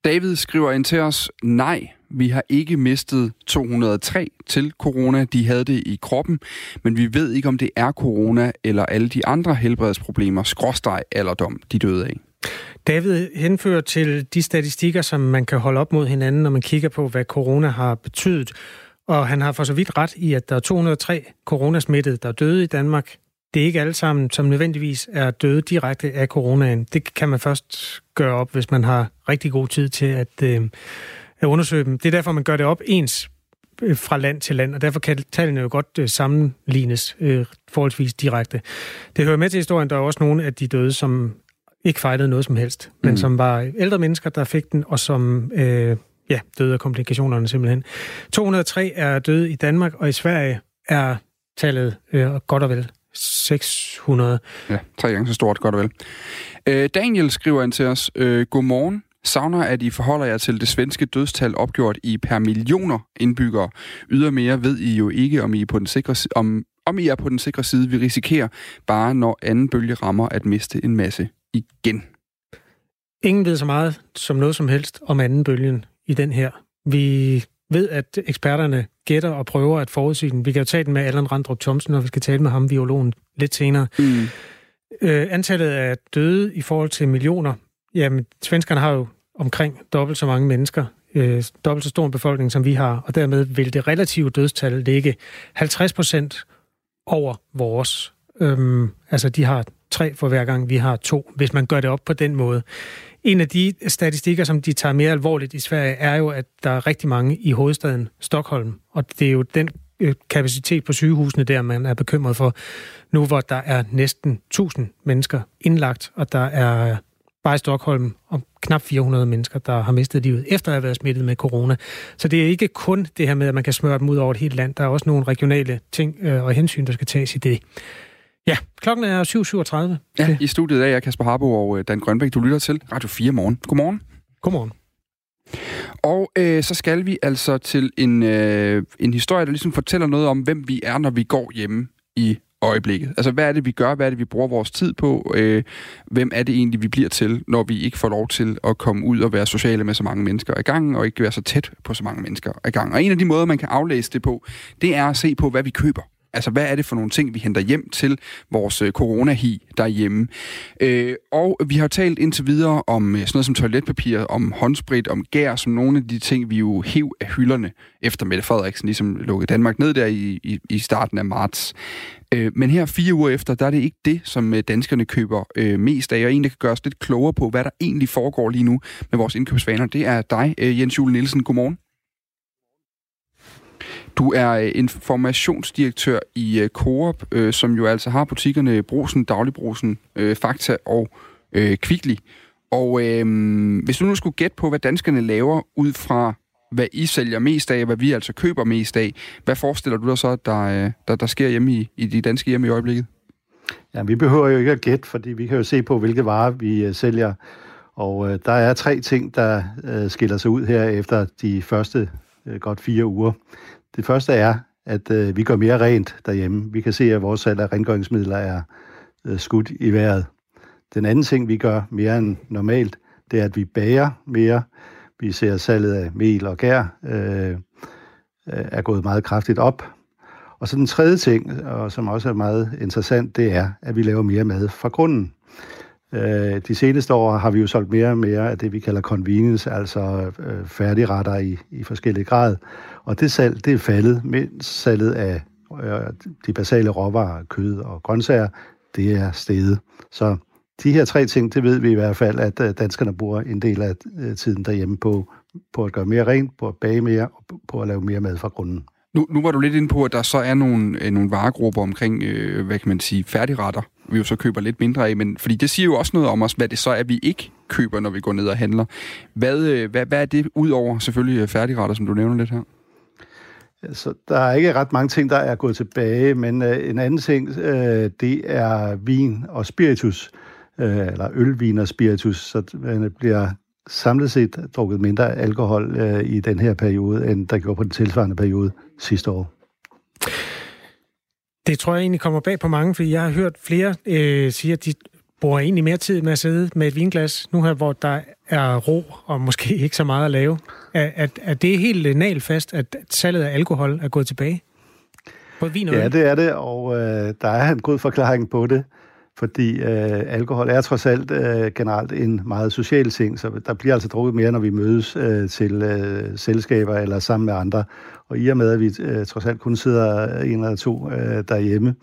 David skriver ind til os, nej, vi har ikke mistet 203 til corona. De havde det i kroppen, men vi ved ikke, om det er corona eller alle de andre helbredsproblemer, skråsteg alderdom, de døde af. David henfører til de statistikker, som man kan holde op mod hinanden, når man kigger på, hvad corona har betydet. Og han har for så vidt ret i, at der er 203 coronasmittede, der er døde i Danmark. Det er ikke alle sammen, som nødvendigvis er døde direkte af coronaen. Det kan man først gøre op, hvis man har rigtig god tid til at, øh, at undersøge dem. Det er derfor, man gør det op ens øh, fra land til land, og derfor kan tallene jo godt øh, sammenlignes øh, forholdsvis direkte. Det hører med til historien, der er også nogle af de døde, som ikke fejlede noget som helst, men mm. som var ældre mennesker, der fik den, og som øh, ja, døde af komplikationerne simpelthen. 203 er døde i Danmark, og i Sverige er tallet øh, godt og vel 600. Ja, tre gange så stort, godt og vel. Øh, Daniel skriver ind til os, øh, Godmorgen. Savner, at I forholder jer til det svenske dødstal opgjort i per millioner indbyggere. Ydermere ved I jo ikke, om I er på den sikre, om, om I er på den sikre side. Vi risikerer bare, når anden bølge rammer, at miste en masse igen. Ingen ved så meget som noget som helst om anden bølgen i den her. Vi ved, at eksperterne gætter og prøver at forudsige den. Vi kan jo den med Allan Randrup Thomsen, når vi skal tale med ham, biologen, lidt senere. Mm. Øh, antallet af døde i forhold til millioner, jamen svenskerne har jo omkring dobbelt så mange mennesker, øh, dobbelt så stor en befolkning, som vi har, og dermed vil det relative dødstal ligge 50 procent over vores. Øhm, altså de har tre for hver gang, vi har to, hvis man gør det op på den måde. En af de statistikker, som de tager mere alvorligt i Sverige, er jo, at der er rigtig mange i hovedstaden Stockholm, og det er jo den øh, kapacitet på sygehusene der, man er bekymret for, nu hvor der er næsten 1000 mennesker indlagt, og der er bare i Stockholm om knap 400 mennesker, der har mistet livet efter at have været smittet med corona. Så det er ikke kun det her med, at man kan smøre dem ud over et helt land. Der er også nogle regionale ting øh, og hensyn, der skal tages i det. Ja, klokken er 7.37. Ja, i studiet er Kasper Harbo og øh, Dan Grønbæk. Du lytter til Radio 4 morgen. Godmorgen. Godmorgen. Og øh, så skal vi altså til en, øh, en historie, der ligesom fortæller noget om, hvem vi er, når vi går hjemme i øjeblikket. Altså, hvad er det, vi gør? Hvad er det, vi bruger vores tid på? Øh, hvem er det egentlig, vi bliver til, når vi ikke får lov til at komme ud og være sociale med så mange mennesker i gang, og ikke være så tæt på så mange mennesker i gang? Og en af de måder, man kan aflæse det på, det er at se på, hvad vi køber. Altså, hvad er det for nogle ting, vi henter hjem til vores øh, coronahi derhjemme? Øh, og vi har talt indtil videre om øh, sådan noget som toiletpapir, om håndsprit, om gær, som nogle af de ting, vi jo hæv af hylderne efter Mette Frederiksen ligesom lukkede Danmark ned der i, i, i starten af marts. Øh, men her fire uger efter, der er det ikke det, som øh, danskerne køber øh, mest af, og en, der kan gøre os lidt klogere på, hvad der egentlig foregår lige nu med vores indkøbsvaner, det er dig, øh, Jens Jule Nielsen. Godmorgen. Du er øh, informationsdirektør i øh, Coop, øh, som jo altså har butikkerne Brosen, Dagligbrosen, øh, Fakta og øh, Kvickly. Og øh, hvis du nu skulle gætte på, hvad danskerne laver ud fra, hvad I sælger mest af, hvad vi altså køber mest af, hvad forestiller du dig så, der, øh, der, der sker hjemme i, i de danske hjem i øjeblikket? Ja, vi behøver jo ikke at gætte, fordi vi kan jo se på, hvilke varer vi sælger. Og øh, der er tre ting, der øh, skiller sig ud her efter de første øh, godt fire uger. Det første er, at øh, vi går mere rent derhjemme. Vi kan se, at vores salg af rengøringsmidler er øh, skudt i vejret. Den anden ting, vi gør mere end normalt, det er, at vi bager mere. Vi ser salget af mel og gær øh, øh, er gået meget kraftigt op. Og så den tredje ting, og som også er meget interessant, det er, at vi laver mere mad fra grunden. Øh, de seneste år har vi jo solgt mere og mere af det, vi kalder convenience, altså øh, færdigretter i, i forskellige grad. Og det salg, det er faldet, mens salget af øh, de basale råvarer, kød og grøntsager, det er steget. Så de her tre ting, det ved vi i hvert fald, at øh, danskerne bruger en del af øh, tiden derhjemme på, på at gøre mere rent, på at bage mere og på at lave mere mad fra grunden. Nu, nu var du lidt inde på, at der så er nogle, øh, nogle varegrupper omkring, øh, hvad kan man sige, færdigretter, vi jo så køber lidt mindre af, men fordi det siger jo også noget om os, hvad det så er, vi ikke køber, når vi går ned og handler. Hvad, øh, hvad, hvad er det, ud over selvfølgelig øh, færdigretter, som du nævner lidt her? Så der er ikke ret mange ting, der er gået tilbage, men øh, en anden ting, øh, det er vin og spiritus, øh, eller ølvin og spiritus, så det bliver samlet set drukket mindre alkohol øh, i den her periode, end der gjorde på den tilsvarende periode sidste år. Det tror jeg egentlig kommer bag på mange, fordi jeg har hørt flere øh, sige, at de bruger egentlig mere tid med at sidde med et vinglas, nu her, hvor der er ro og måske ikke så meget at lave. Er, er, er det helt nalfast, at salget af alkohol er gået tilbage? Både vin og Ja, det er det, og øh, der er en god forklaring på det fordi øh, alkohol er trods alt øh, generelt en meget social ting, så der bliver altså drukket mere, når vi mødes øh, til øh, selskaber eller sammen med andre. Og i og med, at vi øh, trods alt kun sidder en eller to øh, derhjemme,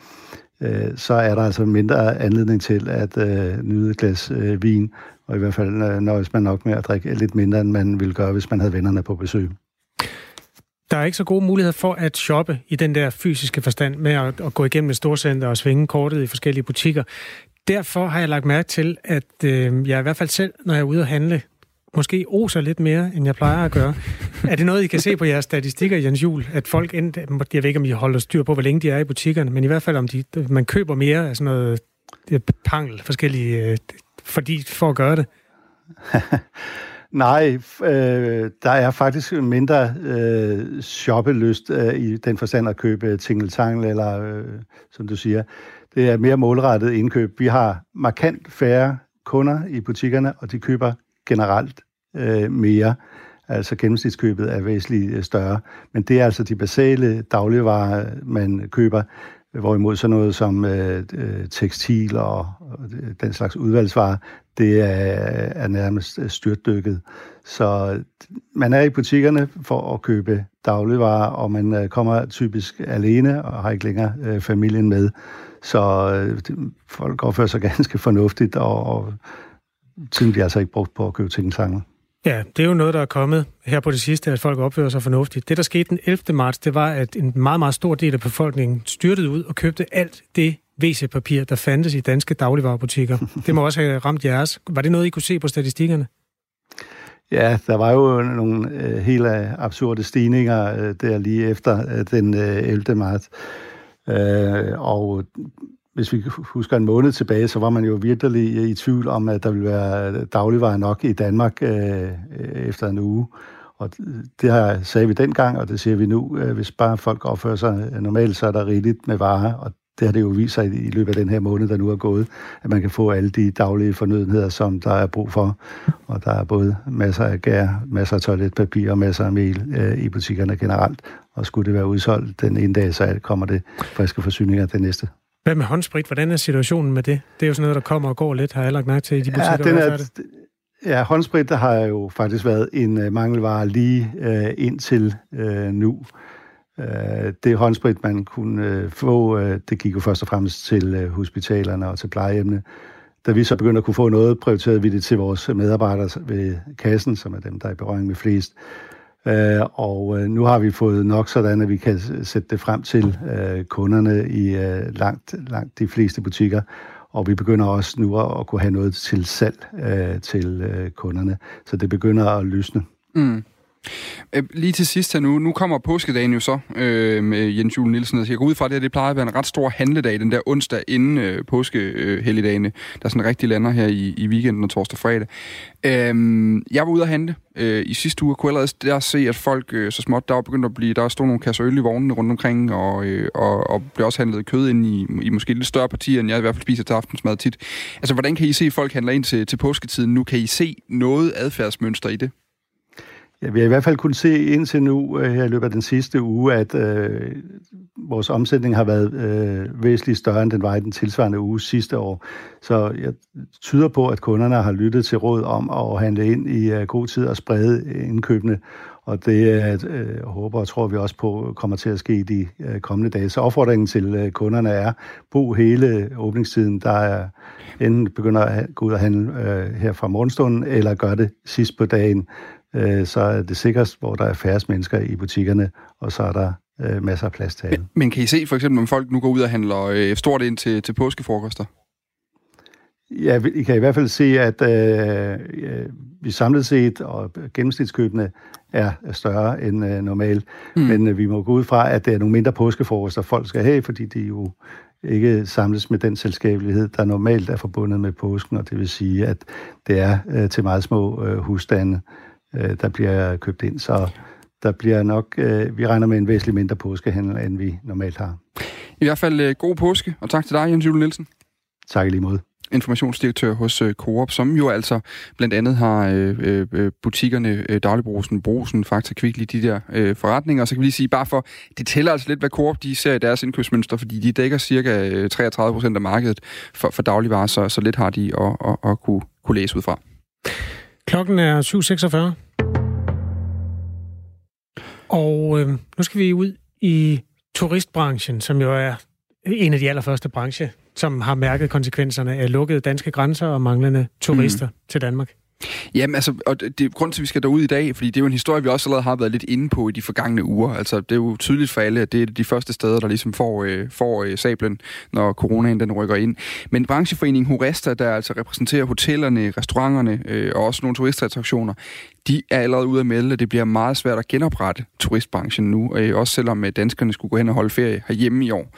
øh, så er der altså mindre anledning til at øh, nyde et glas øh, vin, og i hvert fald øh, nøjes man nok med at drikke lidt mindre, end man ville gøre, hvis man havde vennerne på besøg. Der er ikke så gode muligheder for at shoppe i den der fysiske forstand med at, at gå igennem et storcenter og svinge kortet i forskellige butikker. Derfor har jeg lagt mærke til, at øh, jeg i hvert fald selv, når jeg er ude at handle, måske oser lidt mere, end jeg plejer at gøre. er det noget, I kan se på jeres statistikker, Jens Jul, at folk, end, jeg ved ikke, om I holder styr på, hvor længe de er i butikkerne, men i hvert fald, om de, man køber mere af sådan noget pangel, forskellige, øh, fordi for at gøre det? Nej, øh, der er faktisk mindre øh, shoppelyst øh, i den forstand at købe tingeltangel, eller øh, som du siger. Det er mere målrettet indkøb. Vi har markant færre kunder i butikkerne, og de køber generelt øh, mere. Altså gennemsnitskøbet er væsentligt øh, større. Men det er altså de basale dagligvarer, man køber. Hvorimod sådan noget som øh, øh, tekstil og, og den slags udvalgsvarer, det er, er nærmest øh, styrtdykket. Så man er i butikkerne for at købe dagligvarer, og man øh, kommer typisk alene og har ikke længere øh, familien med. Så øh, folk opfører sig ganske fornuftigt, og, og tiden bliver altså ikke brugt på at købe ting sammen. Ja, det er jo noget, der er kommet her på det sidste, at folk opfører sig fornuftigt. Det, der skete den 11. marts, det var, at en meget, meget stor del af befolkningen styrtede ud og købte alt det WC-papir, der fandtes i danske dagligvarerbutikker. Det må også have ramt jeres. Var det noget, I kunne se på statistikkerne? Ja, der var jo nogle øh, helt absurde stigninger øh, der lige efter øh, den øh, 11. marts. Øh, og hvis vi husker en måned tilbage, så var man jo virkelig i tvivl om, at der ville være dagligvarer nok i Danmark øh, øh efter en uge. Og det her sagde vi dengang, og det siger vi nu. Øh, hvis bare folk opfører sig normalt, så er der rigeligt med varer, og det har det jo vist sig i løbet af den her måned, der nu er gået, at man kan få alle de daglige fornødenheder, som der er brug for. Og der er både masser af gær, masser af toiletpapir og masser af mel øh, i butikkerne generelt. Og skulle det være udsolgt den ene dag, så kommer det friske forsyninger den næste. Hvad med håndsprit? Hvordan er situationen med det? Det er jo sådan noget, der kommer og går lidt, har jeg lagt mærke til i de butikker, ja, den er, er Ja, håndsprit der har jo faktisk været en uh, mangelvare lige uh, indtil uh, nu. Uh, det håndsprit, man kunne uh, få, uh, det gik jo først og fremmest til uh, hospitalerne og til plejehjemmene. Da vi så begyndte at kunne få noget, prioriterede vi det til vores medarbejdere ved kassen, som er dem, der er i berøring med flest. Øh, og øh, nu har vi fået nok sådan, at vi kan sætte det frem til øh, kunderne i øh, langt, langt de fleste butikker. Og vi begynder også nu at, at kunne have noget til salg øh, til øh, kunderne. Så det begynder at lysne. Mm. Øh, lige til sidst her nu, nu kommer påskedagen jo så øh, med Jens Jule Nielsen. Så jeg går ud fra, at det, det plejer at være en ret stor handledag, den der onsdag inden øh, påskehelligdagene, øh, der sådan rigtig lander her i, i weekenden og torsdag og fredag. Øh, jeg var ude at handle øh, i sidste uge, og kunne allerede der se, at folk øh, så småt, der var begyndt at blive, der stod nogle kasser øl i vognene rundt omkring, og, øh, og, og blev også handlet kød ind i, i måske lidt større partier, end jeg i hvert fald spiser til aftensmad tit. Altså, hvordan kan I se, at folk handler ind til, til påsketiden nu? Kan I se noget adfærdsmønster i det? Ja, vi har i hvert fald kunnet se indtil nu øh, her i løbet af den sidste uge, at øh, vores omsætning har været øh, væsentligt større, end den var i den tilsvarende uge sidste år. Så jeg tyder på, at kunderne har lyttet til råd om at handle ind i øh, god tid og sprede indkøbene. Og det øh, håber og tror vi også på kommer til at ske i de øh, kommende dage. Så opfordringen til øh, kunderne er, bo hele åbningstiden, der er enten begynder at gå ud og handle øh, her fra morgenstunden, eller gør det sidst på dagen, øh, så er det sikkert, hvor der er færre mennesker i butikkerne, og så er der øh, masser af plads til alle. Men kan I se for eksempel, om folk nu går ud og handler øh, stort ind til, til påskefrokoster? Ja, vi kan i hvert fald se, at øh, vi samlet set, og gennemsnitskøbene er større end øh, normalt. Mm. Men øh, vi må gå ud fra, at det er nogle mindre påskefrokoster, folk skal have, fordi de jo ikke samles med den selskabelighed, der normalt er forbundet med påsken, og det vil sige, at det er øh, til meget små øh, husstande, øh, der bliver købt ind. Så der bliver nok, øh, vi regner med en væsentlig mindre påskehandel, end vi normalt har. I hvert fald øh, god påske, og tak til dig, Jens Jule Nielsen. Tak i lige måde informationsdirektør hos øh, Coop, som jo altså blandt andet har øh, øh, butikkerne øh, Dagligbrusen, Brosen, Fakta Kvickly, de der øh, forretninger. Og så kan vi lige sige, bare for, det tæller altså lidt, hvad Coop de ser i deres indkøbsmønster, fordi de dækker cirka 33 procent af markedet for, for dagligvarer, så, så lidt har de at, at, at kunne, kunne læse ud fra. Klokken er 7.46. Og øh, nu skal vi ud i turistbranchen, som jo er en af de allerførste brancher, som har mærket konsekvenserne af lukkede danske grænser og manglende turister mm. til Danmark. Jamen altså, og det er grund til, at vi skal derud i dag, fordi det er jo en historie, vi også allerede har været lidt inde på i de forgangne uger. Altså, det er jo tydeligt for alle, at det er de første steder, der ligesom får, øh, får øh, sablen, når coronaen den rykker ind. Men brancheforeningen Horesta, der altså repræsenterer hotellerne, restauranterne øh, og også nogle turistattraktioner, de er allerede ude at melde, at det bliver meget svært at genoprette turistbranchen nu, øh, også selvom øh, danskerne skulle gå hen og holde ferie herhjemme i år.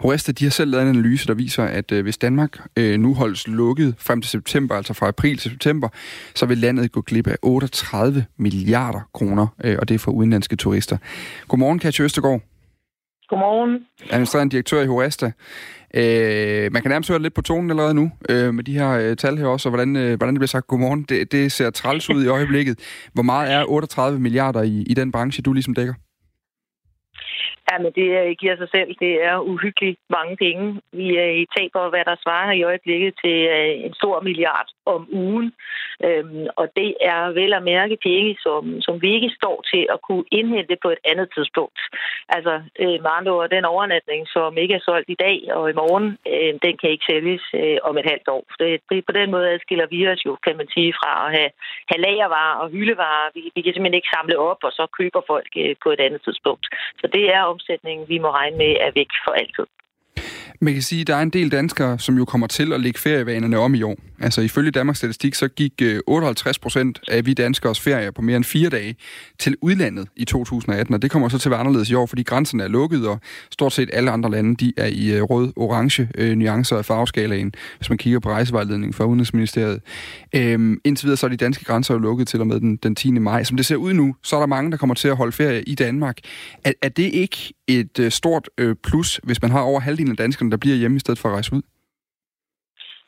Horesta, de har selv lavet en analyse, der viser, at øh, hvis Danmark øh, nu holdes lukket frem til september, altså fra april til september, så vil landet gå glip af 38 milliarder kroner, øh, og det er for udenlandske turister. Godmorgen, Katja Østergaard. Godmorgen. Administrerende direktør i Horesta. Øh, man kan nærmest høre lidt på tonen allerede nu, øh, med de her øh, tal her også, og hvordan, øh, hvordan det bliver sagt godmorgen. Det, det ser træls ud i øjeblikket. Hvor meget er 38 milliarder i, i den branche, du ligesom dækker? Ja, men det øh, giver sig selv. Det er uhyggeligt mange penge. Vi er i tab over, hvad der svarer i øjeblikket til øh, en stor milliard om ugen. Øhm, og det er vel at mærke penge, som, som vi ikke står til at kunne indhente på et andet tidspunkt. Altså, øh, med andre ord, den overnatning, som ikke er solgt i dag og i morgen, øh, den kan ikke sælges øh, om et halvt år. Det, det, på den måde adskiller vi os jo, kan man sige, fra at have, have lagervarer og hyldevarer. Vi, vi kan simpelthen ikke samle op, og så køber folk øh, på et andet tidspunkt. Så det er omsætningen, vi må regne med er væk for altid. Man kan sige, at der er en del danskere, som jo kommer til at lægge ferievanerne om i år. Altså ifølge Danmarks Statistik, så gik øh, 58 procent af vi danskers ferie på mere end fire dage til udlandet i 2018, og det kommer så til at være anderledes i år, fordi grænserne er lukket, og stort set alle andre lande, de er i øh, rød-orange øh, nuancer af farveskalaen, hvis man kigger på rejsevejledningen fra Udenrigsministeriet. Øhm, indtil videre så er de danske grænser jo lukket til og med den, den 10. maj. Som det ser ud nu, så er der mange, der kommer til at holde ferie i Danmark. Er, er det ikke et øh, stort øh, plus, hvis man har over halvdelen af danskerne, der bliver hjemme i stedet for at rejse ud?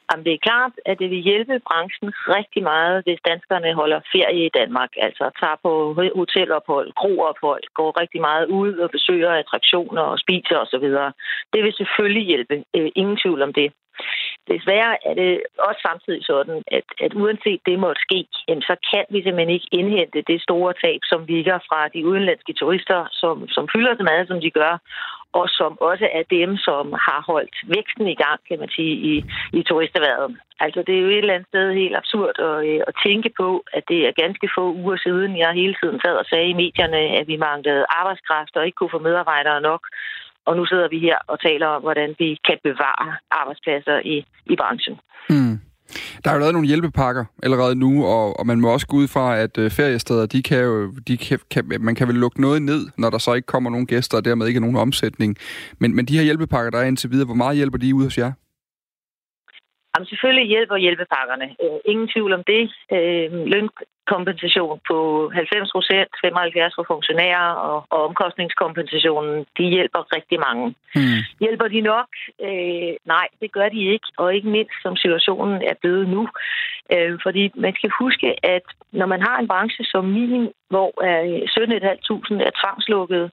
Jamen, det er klart, at det vil hjælpe branchen rigtig meget, hvis danskerne holder ferie i Danmark. Altså tager på hotelophold, kroophold, går rigtig meget ud og besøger attraktioner og spiser osv. Det vil selvfølgelig hjælpe. Øh, ingen tvivl om det. Desværre er det også samtidig sådan, at, at uanset det måtte ske, så kan vi simpelthen ikke indhente det store tab, som ligger fra de udenlandske turister, som, som fylder så meget, som de gør, og som også er dem, som har holdt væksten i gang, kan man sige, i, i turisterværet. Altså, det er jo et eller andet sted helt absurd at, øh, at tænke på, at det er ganske få uger siden, jeg hele tiden sad og sagde i medierne, at vi manglede arbejdskraft og ikke kunne få medarbejdere nok. Og nu sidder vi her og taler om, hvordan vi kan bevare arbejdspladser i, i branchen. Mm. Der er jo lavet nogle hjælpepakker allerede nu, og, og man må også gå ud fra, at øh, feriesteder, de kan jo, de kan, kan, man kan vel lukke noget ned, når der så ikke kommer nogen gæster, og dermed ikke er nogen omsætning. Men, men de her hjælpepakker, der er indtil videre, hvor meget hjælper de ud hos jer? Jamen, selvfølgelig hjælper hjælpepakkerne. Øh, ingen tvivl om det. Øh, lønkompensation på 90 procent, 75 for funktionærer og, og omkostningskompensationen, de hjælper rigtig mange. Hmm. Hjælper de nok? Øh, nej, det gør de ikke. Og ikke mindst, som situationen er blevet nu. Øh, fordi man skal huske, at når man har en branche som min, hvor øh, 17.500 er tvangslukket,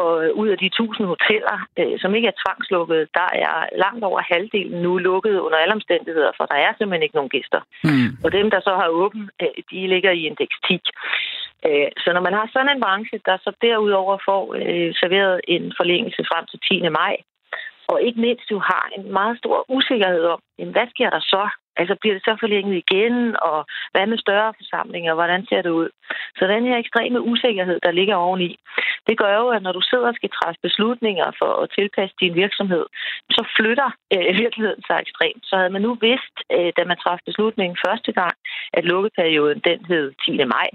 og ud af de 1000 hoteller, øh, som ikke er tvangslukket, der er langt over halvdelen nu lukket under alle omstændigheder, for der er simpelthen ikke nogen gæster. Mm. Og dem, der så har åben, øh, de ligger i indeks 10. Øh, så når man har sådan en branche, der så derudover får øh, serveret en forlængelse frem til 10. maj, og ikke mindst du har en meget stor usikkerhed om, jamen, hvad sker der så? Altså bliver det så forlænget igen, og hvad med større forsamlinger, hvordan ser det ud? Så den her ekstreme usikkerhed, der ligger oveni, det gør jo, at når du sidder og skal træffe beslutninger for at tilpasse din virksomhed, så flytter øh, virkeligheden sig ekstremt. Så havde man nu vidst, øh, da man træffede beslutningen første gang, at lukkeperioden den hed 10. maj,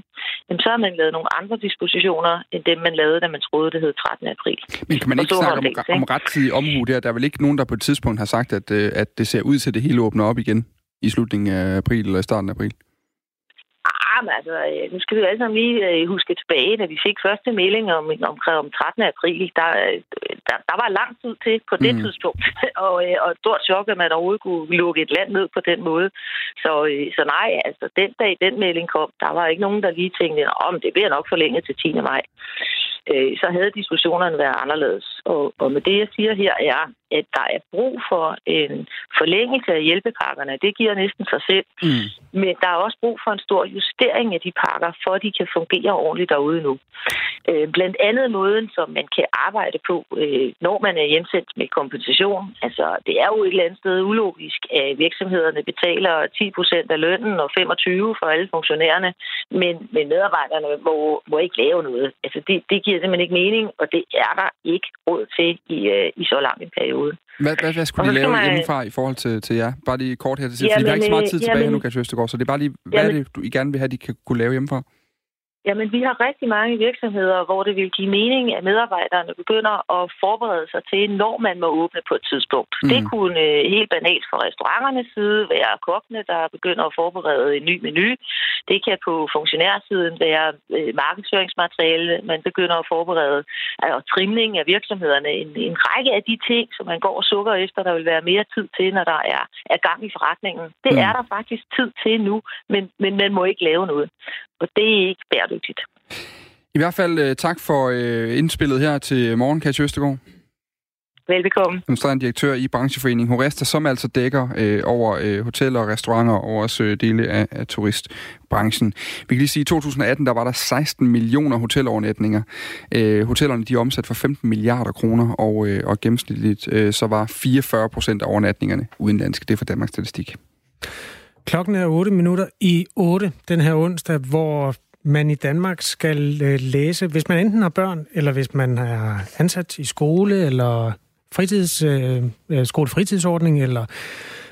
jamen, så har man lavet nogle andre dispositioner, end dem man lavede, da man troede, det hed 13. april. Men kan man ikke snakke om, om rettidig omhu der? Der er vel ikke nogen, der på et tidspunkt har sagt, at, øh, at det ser ud til, at det hele åbner op igen i slutningen af april eller i starten af april? Ah, men altså, øh, nu skal vi jo alle sammen lige øh, huske tilbage, da vi fik første melding om, om, om 13. april. Der, der, der var lang tid til på det mm. tidspunkt, og, og et stort chok, at man overhovedet kunne lukke et land ned på den måde. Så, så nej, altså den dag den melding kom, der var ikke nogen, der lige tænkte, om det bliver nok forlænget til 10. maj øh, så havde diskussionerne været anderledes. Og, og med det, jeg siger her, er, at der er brug for en forlængelse af hjælpepakkerne. Det giver næsten sig selv. Mm. Men der er også brug for en stor justering af de pakker, for at de kan fungere ordentligt derude nu. Øh, blandt andet måden, som man kan arbejde på, øh, når man er hjemsendt med kompensation. Altså, det er jo et eller andet sted ulogisk, at virksomhederne betaler 10 procent af lønnen og 25 for alle funktionærerne, men, men medarbejderne må, må ikke lave noget. Altså, det, det giver simpelthen ikke mening, og det er der ikke råd til i, øh, i så lang en periode. Hvad, hvad, hvad skulle de lave man... hjemmefra i forhold til, til jer? Bare lige kort her til sidst, fordi vi har ikke så meget tid tilbage jamen, her nu, Katja Østergaard, så det er bare lige, hvad jamen, er det, du I gerne vil have, de kan kunne lave hjemmefra? Jamen, vi har rigtig mange virksomheder, hvor det vil give mening, at medarbejderne begynder at forberede sig til, når man må åbne på et tidspunkt. Mm. Det kunne øh, helt banalt fra restauranternes side være kokkene, der begynder at forberede en ny menu. Det kan på funktionærsiden være øh, markedsføringsmateriale, man begynder at forberede, og trimning af virksomhederne. En, en række af de ting, som man går og sukker efter, der vil være mere tid til, når der er, er gang i forretningen. Det mm. er der faktisk tid til nu, men, men man må ikke lave noget. Og det er ikke bæredygtigt. I hvert fald uh, tak for uh, indspillet her til morgen, Katja Østegård. Velbekomme. Administrerende direktør i brancheforeningen Horesta, som altså dækker øh, over øh, hoteller og restauranter og også øh, dele af, af turistbranchen. Vi kan lige sige, at i 2018 der var der 16 millioner hotelovernatninger. Øh, hotellerne de er omsat for 15 milliarder kroner, og, øh, og gennemsnitligt øh, så var 44 procent af overnatningerne udenlandske. Det er for Danmarks Statistik. Klokken er 8 minutter i 8 den her onsdag, hvor man i Danmark skal øh, læse, hvis man enten har børn, eller hvis man er ansat i skole, eller fritids, øh, øh, skolefritidsordning, eller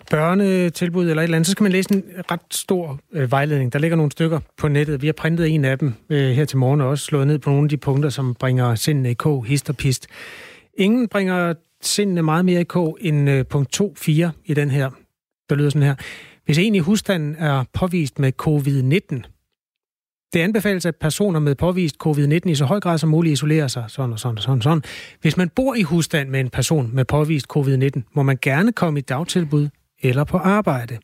børnetilbud eller et eller andet, så skal man læse en ret stor øh, vejledning. Der ligger nogle stykker på nettet. Vi har printet en af dem øh, her til morgen, og også slået ned på nogle af de punkter, som bringer sindene i k, hist og pist. Ingen bringer sindene meget mere i k end øh, punkt 2.4 i den her. Der lyder sådan her. Hvis en i husstanden er påvist med covid-19, det anbefales, at personer med påvist covid-19 i så høj grad som muligt isolerer sig, sådan og sådan og sådan, sådan. Hvis man bor i husstand med en person med påvist covid-19, må man gerne komme i dagtilbud eller på arbejde.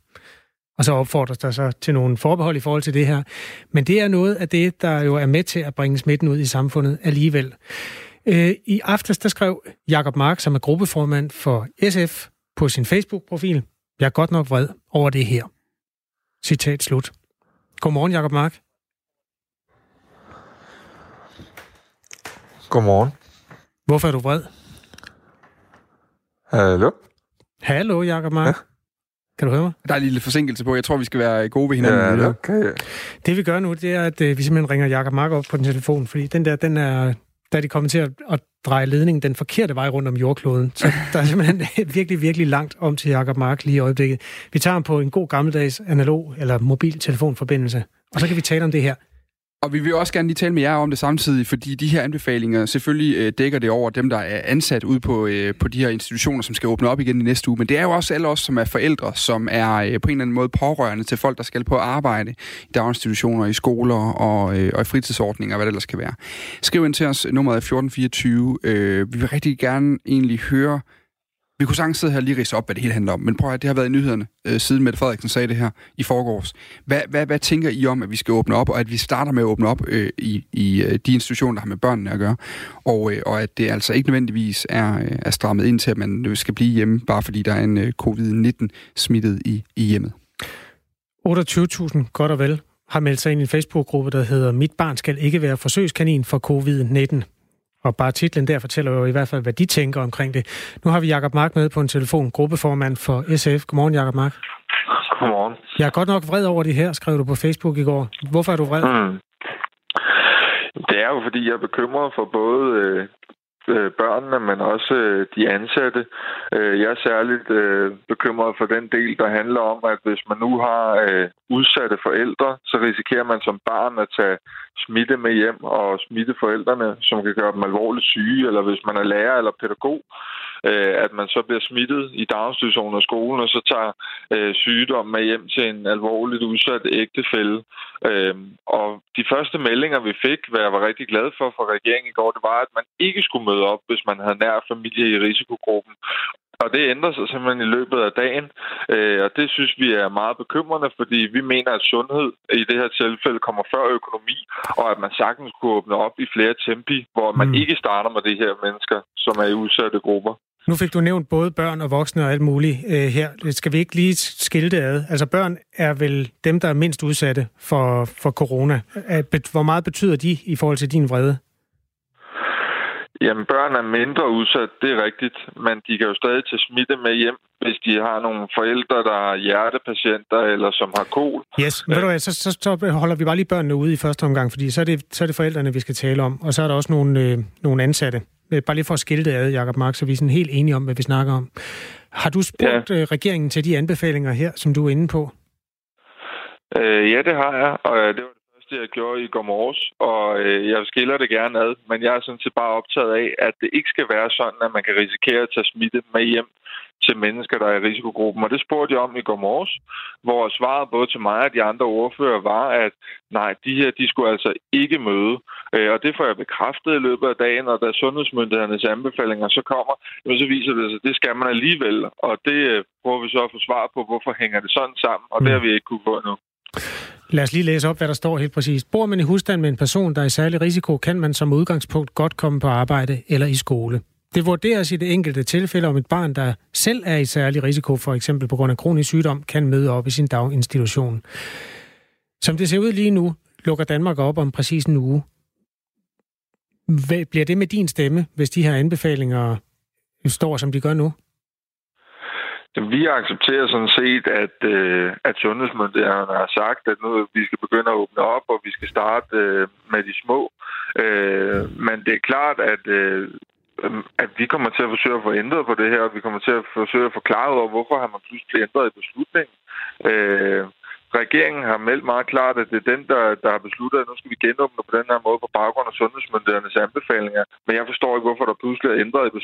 Og så opfordres der så til nogle forbehold i forhold til det her. Men det er noget af det, der jo er med til at bringe smitten ud i samfundet alligevel. Øh, I aftes, der skrev Jakob Mark, som er gruppeformand for SF, på sin Facebook-profil, jeg er godt nok vred over det her. Citat slut. Godmorgen, Jakob Mark. Godmorgen. Hvorfor er du vred? Hallo? Hallo, Jakob Mark. Ja. Kan du høre mig? Der er lige lidt forsinkelse på. Jeg tror, vi skal være gode ved hinanden. Ja, det okay. Det vi gør nu, det er, at øh, vi simpelthen ringer Jakob Mark op på den telefon, fordi den der, den er, da de kommer til at, at dreje ledningen den forkerte vej rundt om jordkloden. Så der er simpelthen virkelig, virkelig langt om til Jakob Mark lige i øjeblikket. Vi tager ham på en god gammeldags analog eller mobiltelefonforbindelse, og så kan vi tale om det her. Og vi vil også gerne lige tale med jer om det samtidig, fordi de her anbefalinger selvfølgelig øh, dækker det over dem, der er ansat ude på, øh, på de her institutioner, som skal åbne op igen i næste uge. Men det er jo også alle os, som er forældre, som er øh, på en eller anden måde pårørende til folk, der skal på arbejde i daginstitutioner, i skoler og, øh, og i fritidsordninger, hvad det ellers kan være. Skriv ind til os, nummeret er 1424. Øh, vi vil rigtig gerne egentlig høre vi kunne sagtens sidde her og lige rise op, hvad det hele handler om, men prøv at det har været i nyhederne, øh, siden Mette Frederiksen sagde det her i forgårs. Hvad, hvad, hvad tænker I om, at vi skal åbne op, og at vi starter med at åbne op øh, i, i øh, de institutioner, der har med børnene at gøre, og, øh, og at det altså ikke nødvendigvis er, øh, er strammet ind til, at man skal blive hjemme, bare fordi der er en øh, covid-19 smittet i, i hjemmet? 28.000, godt og vel, har meldt sig ind i en Facebook-gruppe, der hedder Mit barn skal ikke være forsøgskanin for covid-19. Og bare titlen der fortæller jo i hvert fald, hvad de tænker omkring det. Nu har vi Jakob Mark med på en telefon, gruppeformand for SF. Godmorgen, Jakob Mark. Godmorgen. Jeg er godt nok vred over det her, skrev du på Facebook i går. Hvorfor er du vred? Mm. Det er jo, fordi jeg er bekymret for både øh, Øh, børnene, men også øh, de ansatte. Øh, jeg er særligt bekymret for den del, der handler om, at hvis man nu har udsatte forældre, så risikerer man som barn at tage smitte med hjem og smitte forældrene, som kan gøre dem alvorligt syge, eller hvis man er lærer eller pædagog, øh, at man så bliver smittet i daginstitutionen og skolen, og så tager øh, sygdom med hjem til en alvorligt udsat ægtefælde. Øh, og de første meldinger, vi fik, hvad jeg var rigtig glad for fra regeringen i går, det var, at man ikke skulle møde op, hvis man havde nær familie i risikogruppen. Og det ændrer sig simpelthen i løbet af dagen, øh, og det synes vi er meget bekymrende, fordi vi mener, at sundhed i det her tilfælde kommer før økonomi, og at man sagtens kunne åbne op i flere tempi, hvor man mm. ikke starter med de her mennesker, som er i udsatte grupper. Nu fik du nævnt både børn og voksne og alt muligt øh, her. Skal vi ikke lige skille det ad? Altså børn er vel dem, der er mindst udsatte for, for corona. Hvor meget betyder de i forhold til din vrede? Jamen, børn er mindre udsat, det er rigtigt, men de kan jo stadig tage smitte med hjem, hvis de har nogle forældre, der har hjertepatienter eller som har kol. Yes, men ved du hvad, så, så, så holder vi bare lige børnene ude i første omgang, fordi så er det, så er det forældrene, vi skal tale om, og så er der også nogle, øh, nogle ansatte. Øh, bare lige for at skille det ad, Jacob Mark, så vi er sådan helt enige om, hvad vi snakker om. Har du spurgt ja. Øh, regeringen til de anbefalinger her, som du er inde på? Øh, ja, det har jeg, og øh, det var det første, jeg gjorde i går morges, og øh, jeg skiller det gerne ad, men jeg er sådan set bare optaget af, at det ikke skal være sådan, at man kan risikere at tage smitte med hjem til mennesker, der er i risikogruppen. Og det spurgte jeg om i går morges, hvor svaret både til mig og de andre ordfører var, at nej, de her, de skulle altså ikke møde. Øh, og det får jeg bekræftet i løbet af dagen, og da sundhedsmyndighedernes anbefalinger så kommer, så viser det sig, at det skal man alligevel. Og det øh, prøver vi så at få svar på, hvorfor hænger det sådan sammen, og det har vi ikke kunne få endnu. Lad os lige læse op, hvad der står helt præcist. Bor man i husstand med en person, der er i særlig risiko, kan man som udgangspunkt godt komme på arbejde eller i skole. Det vurderes i det enkelte tilfælde, om et barn, der selv er i særlig risiko, for eksempel på grund af kronisk sygdom, kan møde op i sin daginstitution. Som det ser ud lige nu, lukker Danmark op om præcis en uge. Hvad bliver det med din stemme, hvis de her anbefalinger står, som de gør nu? Vi accepterer sådan set, at, øh, at sundhedsmyndighederne har sagt, at nu vi skal begynde at åbne op, og vi skal starte øh, med de små. Øh, men det er klart, at øh, Øhm, at vi kommer til at forsøge at få ændret på det her, og vi kommer til at forsøge at forklare over, hvorfor har man pludselig ændret i beslutningen. Øh, regeringen har meldt meget klart, at det er den, der, der har besluttet, at nu skal vi genåbne på den her måde på baggrund af sundhedsmyndighedernes anbefalinger. Men jeg forstår ikke, hvorfor der pludselig er ændret i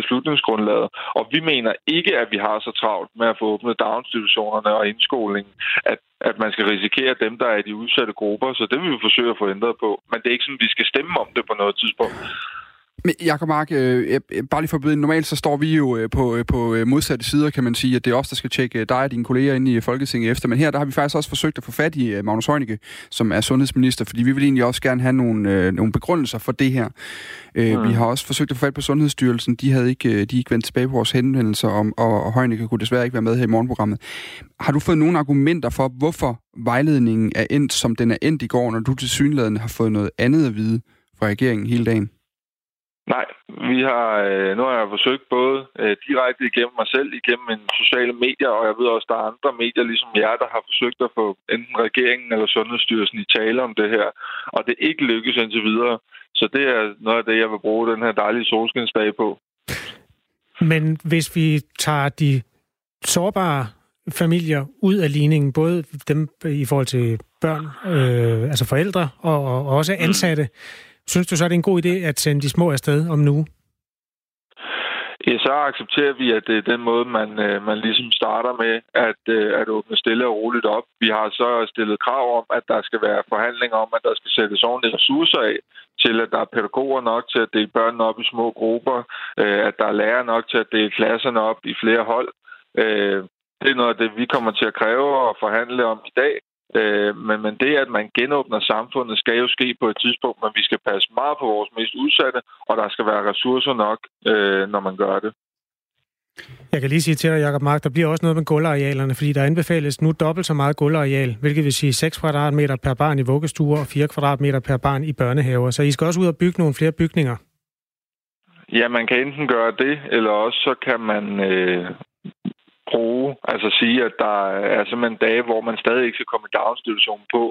beslutningsgrundlaget. Og vi mener ikke, at vi har så travlt med at få åbnet daginstitutionerne og indskolingen, at, at man skal risikere dem, der er i de udsatte grupper. Så det vil vi forsøge at få ændret på. Men det er ikke sådan, at vi skal stemme om det på noget tidspunkt. Men Jacob Mark, øh, bare lige for at byde normalt så står vi jo øh, på, øh, på øh, modsatte sider, kan man sige, at det er os, der skal tjekke dig og dine kolleger ind i Folketinget efter. Men her der har vi faktisk også forsøgt at få fat i Magnus Heunicke, som er sundhedsminister, fordi vi vil egentlig også gerne have nogle, øh, nogle begrundelser for det her. Øh, mm. Vi har også forsøgt at få fat på Sundhedsstyrelsen. De havde ikke, de ikke vendt tilbage på vores henvendelser, om, og, og Heunicke kunne desværre ikke være med her i morgenprogrammet. Har du fået nogle argumenter for, hvorfor vejledningen er endt, som den er endt i går, når du til synlædende har fået noget andet at vide fra regeringen hele dagen? Nej, vi har, øh, nu har jeg forsøgt både øh, direkte igennem mig selv, igennem en sociale medier, og jeg ved også, der er andre medier ligesom jer, der har forsøgt at få enten regeringen eller Sundhedsstyrelsen i tale om det her, og det er ikke lykkes indtil videre. Så det er noget af det, jeg vil bruge den her dejlige solskinsdag på. Men hvis vi tager de sårbare familier ud af ligningen, både dem i forhold til børn, øh, altså forældre og, og også ansatte, mm Synes du så, det er en god idé at sende de små afsted om nu? Ja, så accepterer vi, at det er den måde, man, øh, man ligesom starter med at, øh, at åbne stille og roligt op. Vi har så stillet krav om, at der skal være forhandlinger om, at der skal sættes ordentlige ressourcer af til, at der er pædagoger nok til at dele børnene op i små grupper, øh, at der er lærere nok til at dele klasserne op i flere hold. Det er noget af det, vi kommer til at kræve og forhandle om i dag. Øh, men, men det, at man genåbner samfundet, skal jo ske på et tidspunkt, men vi skal passe meget på vores mest udsatte, og der skal være ressourcer nok, øh, når man gør det. Jeg kan lige sige til dig, Jacob Mark, der bliver også noget med gulvarealerne, fordi der anbefales nu dobbelt så meget gulvareal, hvilket vil sige 6 kvadratmeter per barn i vuggestuer og 4 kvadratmeter per barn i børnehaver. Så I skal også ud og bygge nogle flere bygninger. Ja, man kan enten gøre det, eller også så kan man øh, bruge, altså sige, at der er simpelthen dage, hvor man stadig ikke skal komme i daginstitution på.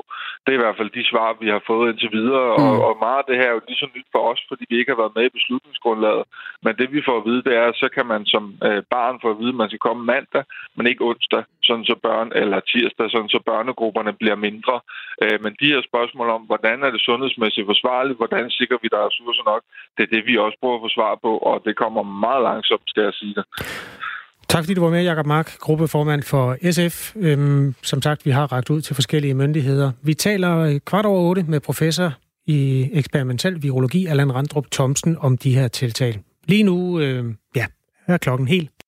Det er i hvert fald de svar, vi har fået indtil videre, mm. og, og meget af det her er jo lige så nyt for os, fordi vi ikke har været med i beslutningsgrundlaget. Men det vi får at vide, det er, at så kan man som øh, barn få at vide, at man skal komme mandag, men ikke onsdag, sådan så børn, eller tirsdag, sådan så børnegrupperne bliver mindre. Øh, men de her spørgsmål om, hvordan er det sundhedsmæssigt forsvarligt, hvordan sikrer vi, der er ressourcer nok, det er det, vi også prøver at få svar på, og det kommer meget langsomt, skal jeg sige det. Tak fordi du var med, Jakob Mark, gruppeformand for SF. Øhm, som sagt, vi har ragt ud til forskellige myndigheder. Vi taler øh, kvart over otte med professor i eksperimentel virologi, Allan Randrup Thomsen, om de her tiltag. Lige nu, øh, ja, er klokken helt